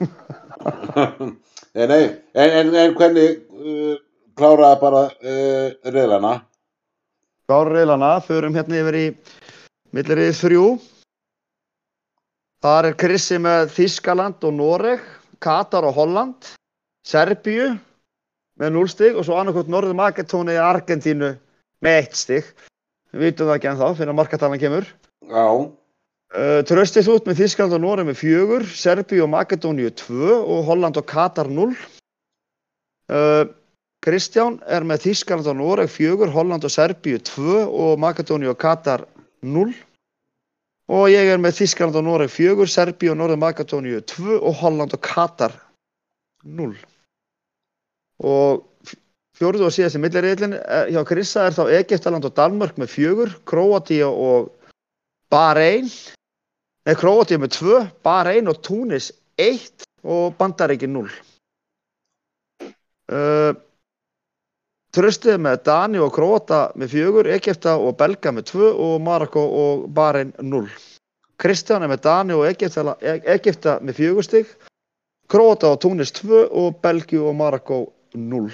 nei, nei, en, en, en hvernig uh, kláraði bara uh, riðlana? Gáru reylana, förum hérna yfir í millirið þrjú. Þar er Krissi með Þískaland og Noreg, Katar og Holland, Serbíu með 0 stig og svo annarkot Norður Maketóni í Argentínu með 1 stig. Við vitum það ekki ennþá fyrir að markatalan kemur. Já, Uh, Tröstið út með Þískaland og Noreg með 4, Serbíu og Makedóníu 2 og Holland og Katar 0. Uh, Kristján er með Þískaland og Noreg 4, Holland og Serbíu 2 og Makedóníu og Katar 0. Og ég er með Þískaland og Noreg 4, Serbíu og Norður Makedóníu 2 og Holland og Katar 0. Og fjórðu og síðast í milliriðlinn hjá Krissa er þá Egyptaland og Danmörk með 4, Króatíu og Bahrein Nei, Króatíu með 2, Bahrein og Túnis 1 og Bandaríki 0. Uh, Tröstið með Dani og Króata með 4, Egypta og Belga með 2 og Marokko og Bahrein 0. Kristján er með Dani og Egypta, Egypta með 4 stig, Króata og Túnis 2 og Belgi og Marokko 0.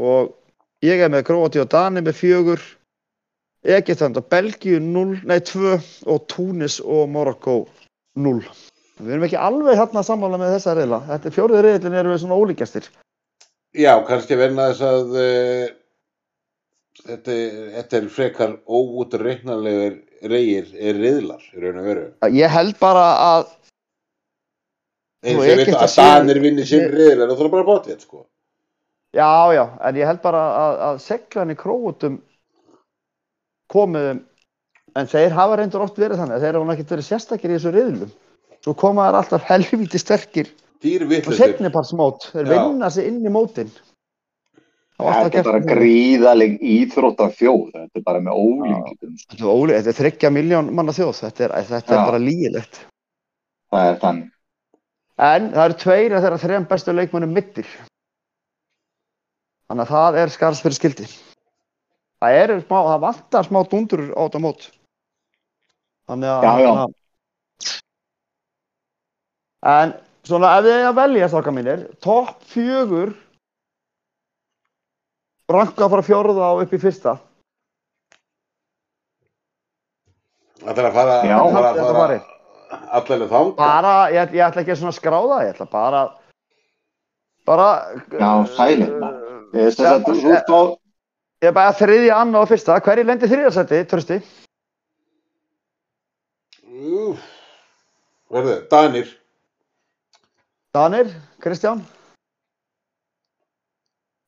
Og Ég er með Króati og Dani með fjögur. Egyptaland og Belgíu 0, nei 2 og Túnis og Morocco 0. Við erum ekki alveg hérna sammála með þessa reyla. Þetta er fjórið reyðlinn erum við svona ólíkjastir. Já, kannski verna þess að uh, þetta, þetta er frekar óútreiknarlegur reyir er riðlar í raun og veru. Ég held bara að Eins og ég veit að Danir vinni sinn riðlar og það er bara bótið, sko. Já, já, en ég held bara að, að seglan í króutum komuðum, en þeir hafa reyndur oft verið þannig að þeir hafa ekkert verið sérstakir í þessu riðlum. Svo koma þær alltaf helvíti sterkir Dýr og vitlusir. setniparsmót, þeir vinna sig inn í mótin. Þetta er bara gríðaleg íþrótta þjóð. Þetta er bara með ólíkitum. sko. Þetta er óli, þetta er þryggja miljón manna þjóð, þetta er, þetta er bara lígilegt. Það er þannig. En það eru tveir af þeirra þrejum bestu leikmönnum mittir. Þannig að það er skars fyrir skildi. Það eru smá, það vantar smá dundur á þetta mót. Þannig að... Já, já. En svona ef þið eiga að velja stráka mínir, topp fjögur ranka frá fjórða og upp í fyrsta. Það er að fara, Já. að fara, Þetta að fara allavega þanga. Bara, ég, ég ætla ekki að skráða, ég ætla bara bara... Já, sælir, maður. Ég. Ég er bara þriðja, annað og fyrsta. Hverju lendi þriðarsætti, trösti? Úf. Verðu, Danir. Danir, Kristján?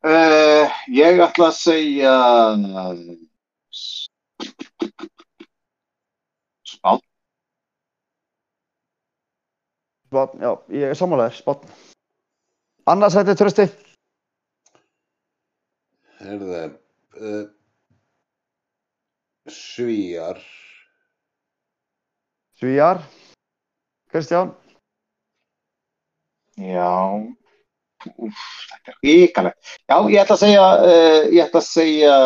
Uh, ég ætla að segja... Spátt. Spotn, já, ég er sammálaður, spotn. Annarsætti, trösti? Herðu, uh, Svíjar. Svíjar? Kristján? Já. Úf, þetta er ríkalegt. Já, ég ætla að segja... Uh, ég ætla að segja...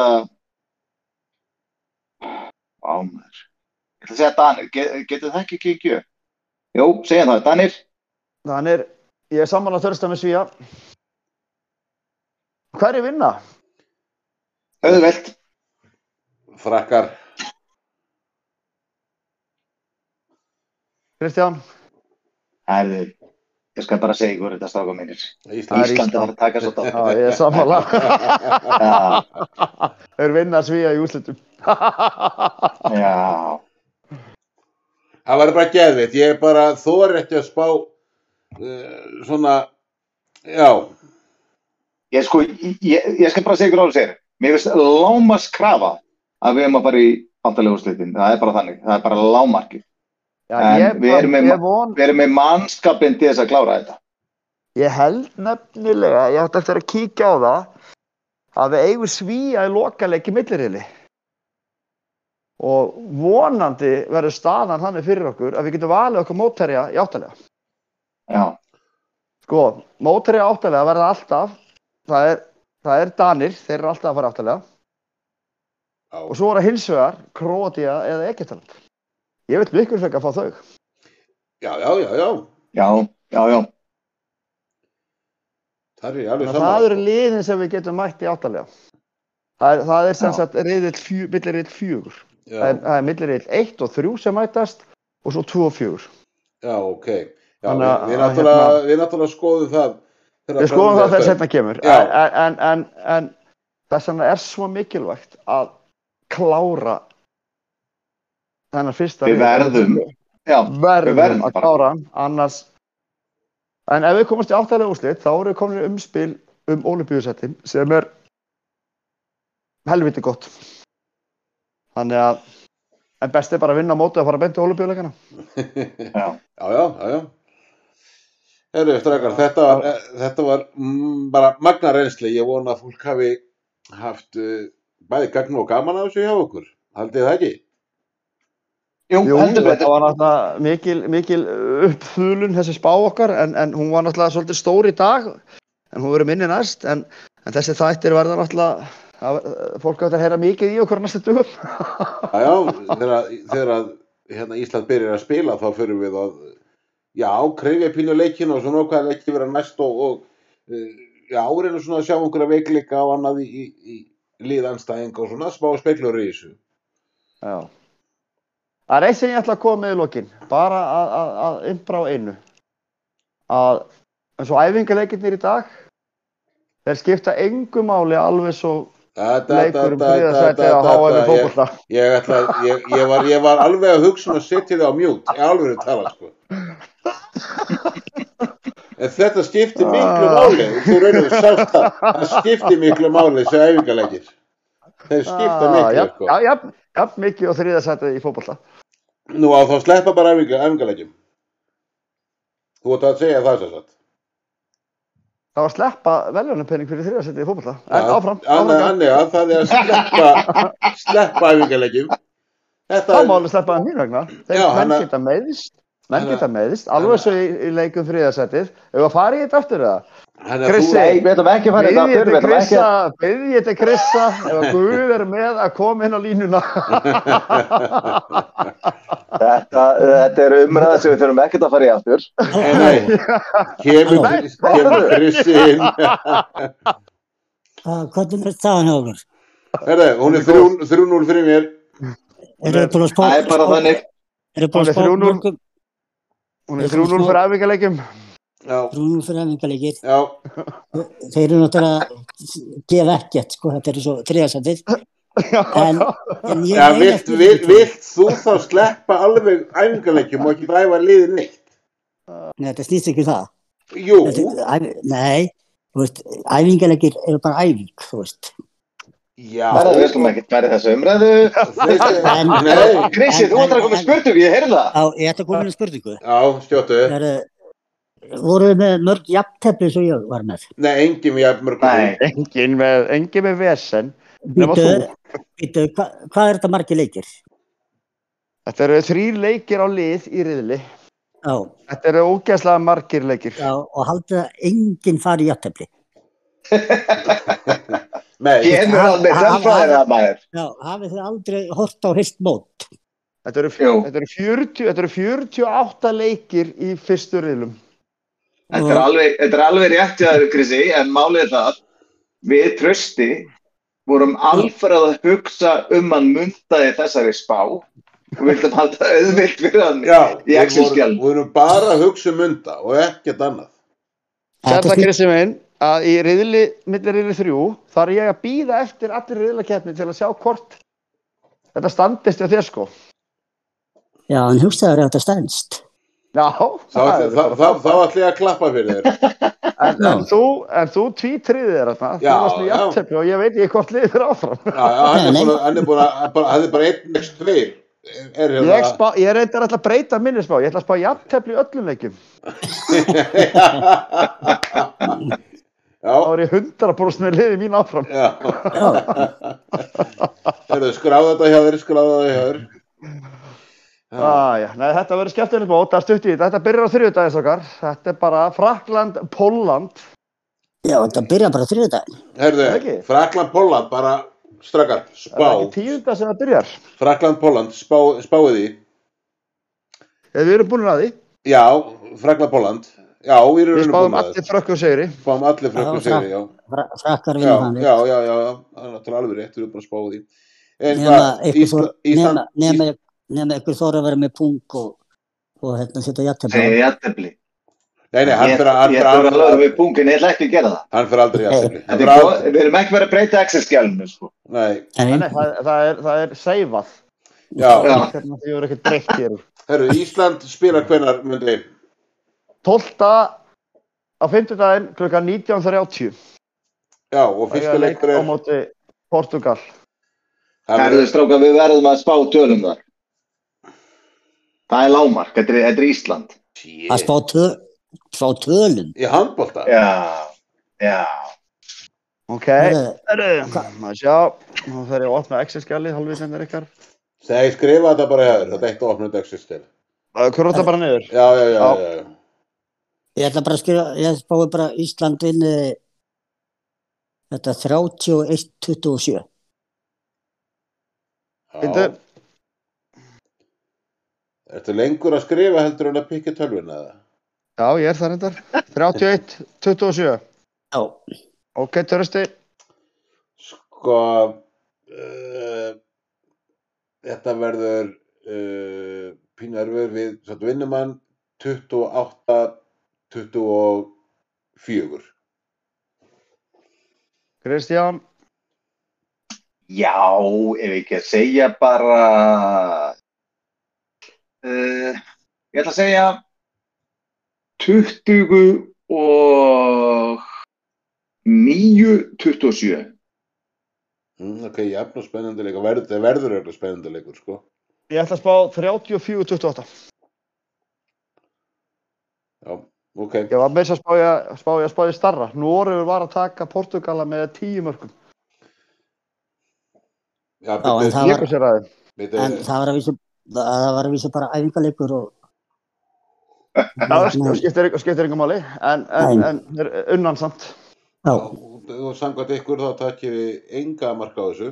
Á, maður. Ég ætla að segja Danir. Get, getur það ekki gengið? upp? Jú, segja það. Danir. Danir, ég er sammálaður trösta með Svíja. Hverju vinna? Auðvelt. Frakkar. Kristján? Herðu, ég skal bara segja ykkur þetta stráka mínir. Það Ísland. Ísland er að að taka svo Já, þetta. ég er sammálaður. Já, Þeir vinna Svíja í úslitum. já. Það var bara geðvitt. Ég er bara þor ekki að spá uh, svona, já, Ég sko, ég, ég skal bara segja ykkur alveg segir. Mér finnst lámas krafa að við erum að fara í bandalega úrslitin. Það er bara þannig. Það er bara lámarkið. Já, En við erum með- ég von, Við erum með mannskapin til þess að klára þetta. Ég held nefnilega, ég átti eftir að kíkja á það, að við eigum svíja í lokaleik í millirili. Og vonandi verður staðan þannig fyrir okkur að við getum valið okkur mótherja í áttalega. Já, Sko, mótherja áttalega verða alltaf, það er, það er Danir, þeir eru alltaf að fara áttalega. já. Og svo er það hins vegar Króatia eða Egyptaland. Ég vil miklu frekar fá þau. Já, já, já, já. já, já, já. Það er alveg að saman. það eru liðin sem við getum mætt í áttalega. Það er, það er sem sagt millirill fjögur. Það er, er millirill 1 og 3 sem mætast og svo 2 og 4. já, ok. Já, Þannig við, að- við, að náttúrulega, hérna- við náttúrulega skoðum það. Við skoðum það þegar setna kemur. En, en, en, en þess vegna er svo mikilvægt að klára þennan fyrsta Við verðum. Já, verðum, við verðum að klára hann annars en ef við komumst í áttalega úrslit þá eru við komin í umspil um olimpíusettin sem er helviti gott þannig að en best er bara að vinna á móti að fara beint í olimpíuleikana já. Já, já, já, já. Herru, strákar, þetta var, eh, þetta var mm, bara magna reynsli. Ég vona að fólk hafi haft uh, bæði gagn og gaman af þessu hjá okkur. Haldið það ekki? Jú, Jú, þetta var náttúrulega mikil, mikil uppþulun þessi spá okkar en, en hún var náttúrulega svolítið stór í dag en hún verður minni næst en, en þessi þættir verða náttúrulega að, fólk átt að heyra mikið í okkur á næstu dugum Já, þegar, þegar að, hérna, Ísland byrjar að spila þá fyrir við að, já, krefja pínu leikina og svona okkar ekki vera næst og, og uh, já, reyna svona að sjá einhverja veikleika og annað í, í, í, liðanstæðing og svona smá speklur í þessu. Já. Það er eitt sem ég ætla að koma með í lokin, bara að, að, að innbrá einu. Að eins og æfingarleikirnir í dag, þeir skipta engu máli alveg svo Da, da, da, leikur um da, da, þriðasæti da, á HM í da, ég-. Ég, ég, ég, var, ég var alveg að hugsa um að setja þið á mjút, ég alveg að tala sko. En þetta skiptir miklu Ah. máli, þú reynir að sást það, það skiptir miklu máli þessi æfingarleikir. Þeir skipta Ah, miklu sko. Já, jafn, jafn mikið og þriðasæti í fótbolta. Nú á þá sleppa bara æfinga, æfingarleikjum. Þú ert að segja það sem sagt. Það var að sleppa veljónupenning fyrir þriðasæti í fótbolta. En áfram, Annað annað að það er að sleppa, sleppa æfingarleikjum. Þetta Það er, má alveg sleppa það mín vegna. Þeir Já, menn geta meðist, menn hann að- geta meðist, alveg svo í, í leikum þriðasætið. Ef að fara í þetta aftur eða? Hann að Krissi, við ætlum ekki að fara þetta aftur, til við ætlum ekki að... byðið til Krissa ef að Guð er með að koma inn á línuna. Þetta, þetta er umræða sem við þurfum ekkert að fara í aftur. nei, kemur, Krissi inn. Hvað- Hvernig er staðan hjá okkur? Herðu, hún er 3-0 fyrir mér. Að? Það er bara þannig. Eru þið búin Hún að er spá 3-0. mörgum? Hún er 3-0 fyrir afvíkalegjum. Já, 3-0 fyrir hefingarleikir. já, Þeir eru náttúrulega að gefa ekkert, sko, þetta er svo þriðarsætið. En, en ég já meina vilt, vilt, vilt þú þá sleppa alveg æfingarleikjum og ekki dæfa liðið neitt? Nei, þetta snýst ekki um það. Jú, Þetta, æf- nei, þú veist, æfingarleikir eru bara æfing, þú veist. já. Það er við ætlum ekki að í þessu umræðu. Krissi, þú ætlar að koma með spurningu, ég heyrði það. Á, ég ætla að koma spurningu. já, stjóttu. Það eru, voru með mörg jafntefni svo ég var með? Nei, engin jafn mörgum. Nei, Engin með, engin með vesen. Býtu, býtu, hva, hvað er þetta margir leikir? Þetta eru þrýr leikir á lið í riðli. Já, Þetta eru ógæslega margir leikir. já, og haldið að enginn fari jafntefni. Nei, kemur hann með tölfræðina maður. Já, hafið þið aldrei hort á heilt mót? Þetta eru, þetta, eru 40, þetta eru 48 leikir í fyrstu riðlum. Þetta er alveg, þetta er alveg rétt hjá þér, Krissi, en málið er það, við trösti vorum alfarað að hugsa um hann muntaði þessari spá og vildum halda auðvilt fyrir hann já, í við Excel-skjal. vorum- við vorum bara að hugsa um munda og ekkert annað. Þetta snýst- Krissi minn að í riðli, millir riðli þrjú, þarf ég að býða eftir allir riðlakeppni til að sjá hvort þetta standist hjá þér sko. Já, en hugsaður ef þetta stendst. Já, Þá það er þá- bara þá- þá ætlum ég að klappa fyrir þér. En, en þú, þú tvítriðið þér þarna, þú varst með jafntefni og ég veit ekki hvort liðið er áfram. Já, já, hann er búin að, hann er bara, er einn next tveir. Er Ég, hérna. spá, ég reyndar alltaf að breyta minni spá, ég ætla að spá jafntefni í öllum leikjum. Já, Þá er ég 100% með liðið mín áfram. já. Já, skráða þetta hjá þér, skráða þetta hjá þér. Já. Ah, þetta verður skemmtilegt bót, það stutt í þetta. Þetta byrjar á þriðjudagis okkar. Þetta er bara Frakland, Pólland. já, þetta byrja bara þriðdæðin. Herðu? Frakland, Póland, bara strakar, Það spá. er ekki tíunda sem það byrjar. Frakland, Póland, spá, spáið því. Eða við erum búin að því. Já, Frakland, Póland. Já, við erum Við búin spáðum að allir frökkum segri. Spáum allir frökkum Já, sigri, já. Frakkar vinna þannig. já, já, já, já, það er náttúrulega alveg rétt, við erum bara að spáið því. En Nema nema- ykkur þóra að vera með pung og, og hérna setja jafntefni. Segir jættefli. nei, nei, hann fyrir hann ég ætla að aldrei, við pungin, ég ætla ekki að gera það. hann fyrir aldrei er aldrei, Við erum ekki verið að breyta Excel-skjálinu, sko. nei, Nei, það, það, er, það er seifað. já. Því voru ekkert breytt hér. Herru, Ísland spilar hvenar, myndi, 12. á 50 daginn klukkan 19.30. já, og fyrsta er leik leikur á er, móti Portugal. er, stráka, við verðum að spá tölum þar. Það er lámark, þetta er, þetta er Ísland. Að spá, tö, spá tölum. í handbólta, Já, já. Ok, Herðu, Herru, maður sjá. Nú fer ég að opna Excel-skjalið, halvvísendir ykkar. segi skrifa þetta bara hér, þetta er eitt að opna. Hvað er það bara niður? Já, já, já, Já. já. Ég ætla bara að skrifa, ég spái bara Ísland vinni þetta 31-27. Bindu, já. Ertu lengur að skrifa heldur en að pikka tölvuna það? já, ég er það reyndar. 31, 27. Já, Ok, törsti. sko uh, þetta verður uh, pínu erfur við satt vinnumann 28 24 Kristján, Já, ef ekki að segja bara uh, ég ætla að segja 20 og 9, 27 mm, ok, jafn og spennandi leikur verður, það verður eitthvað spennandi leikur sko ég ætla að spá 34-28. já, ok Ég var með þess að spá ég að spá ég að spá ég starra. Noregur var að taka Portugala með tíu mörgum. já, Já, en það var- En það var að vísu, það var að vísu bara æfingarleikur og Já, það skiptir, ykkur máli, en, en, Nei. en er unnan samt. já, og, og samkvæmt ykkur þá takkir við enga marka á þessu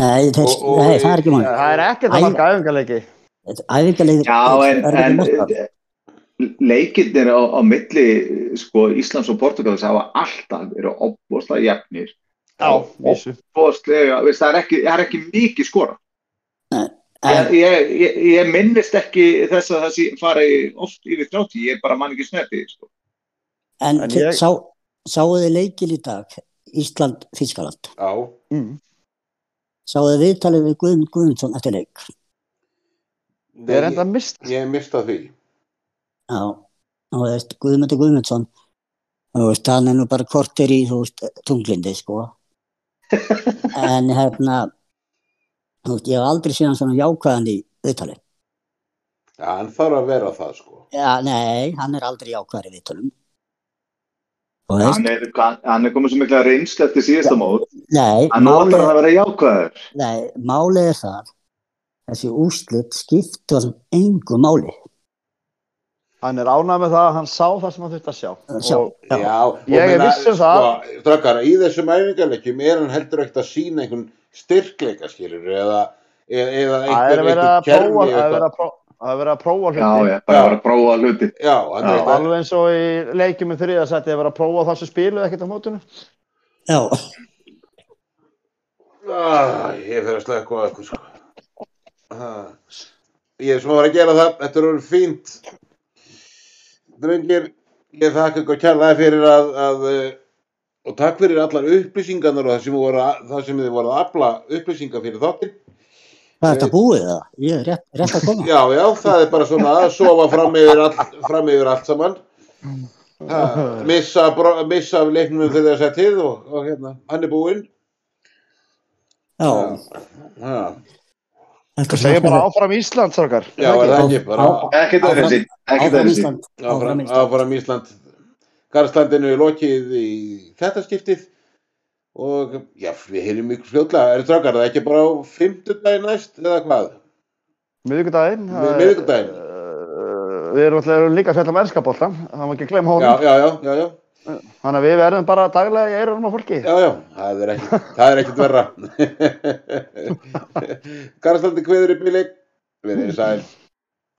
nei, þess, Og- og- nei, það er ekki Ja, mál. það er ekkert að marka æfingarleiki. Æfingarleikur Já, en, en málstað. leikirnir á, á milli sko, Íslands og Portugals hafa alltaf verið opbóðslega jafnir Já, veist, það, er ekki, er mikið skora ég, En, ég, ég, ég minnist ekki þess að það sé- fari oft yfir 30, ég bara man ekki snerti sko. en En sá, sáu þið leikil í dag, Ísland, Þískaland. já, Mm. Sáu þið viðtalið við Guðmund Guðmundsson eftir leik. Ég er enda mist. ég mista því Já, og þú veist, Guðmundur Guðmundsson, þú veist, hann er nú bara kortir í, þú veist, tunglindi, sko. en hérna, þú veist, ég hef aldrei séð hann svona jákvæðan í viðtalið. já, hann þarf að vera það sko Já, nei, hann er aldrei jákvæður í viðtalum. Og veist, hann, er, hann er komið svo mikla reynslu eftir síðasta mót nei, hann notar málið, að vera jákvæður nei, málið er það, þessi úrslit skiptur engu máli. Hann er ánægð með það að hann sá það sem hann þurfti að sjá. Sjá. Og Já. Já, og Ég er meina, viss um það. Sko, Drakkar, í þessum æfingarleikjum er hann heldur ekkert að sína einhvern styrkleika skilur eða, eða, eða það er einhver, verið að einhver prófa, það er verið að prófa, það er verið að prófa hluti. já, já, bara að vera að prófa hluti Já, er Alveg eins og í leikjum í þriðasætti að vera að prófa það sem spiluð ekkert á mótunum. Já, ah, Ég fer að eitthvað sko. ah. Ég er sem að vera að gera það Þetta er orðið fínt Drengir, ég þakka ykkur kærlega fyrir að, að eh, og takk fyrir allar upplýsingarnar og það sem, voru, að- það sem þið voru að afla upplýsingar fyrir þáttinn það er þetta búið það, ég er rétt, rétt að koma. Já, já, það er bara svona að sofa fram yfir, all, fram yfir allt saman. Ha, missa, bro- missa af leiknum fyrir þess að tíð og, og hérna, hann er búinn. Já, Ha, Það segir bara áfram Ísland, sorgar. já, er það ekki bara ekkert Áfram-. Ísland, áfram, Ísland. Garðslandinu er lokið í þetta skiptið og já, við heyrim ykkur fljótlega. Er það það ekki bara á fimmtudaginn næst eða hvað? Miðvikudaginn. Mi- það er- miðvikudaginn. Uh, Við erum alltaf líka að fjalla með ennskapoltan, það má ekki glemma Já, honum. já, já, já, já, Þannig að við verðum bara daglega í eyrunum á fólki. já, já, það er ekkit, það er ekkit verra. Garðslandi kveður í bíli, við erum sæl.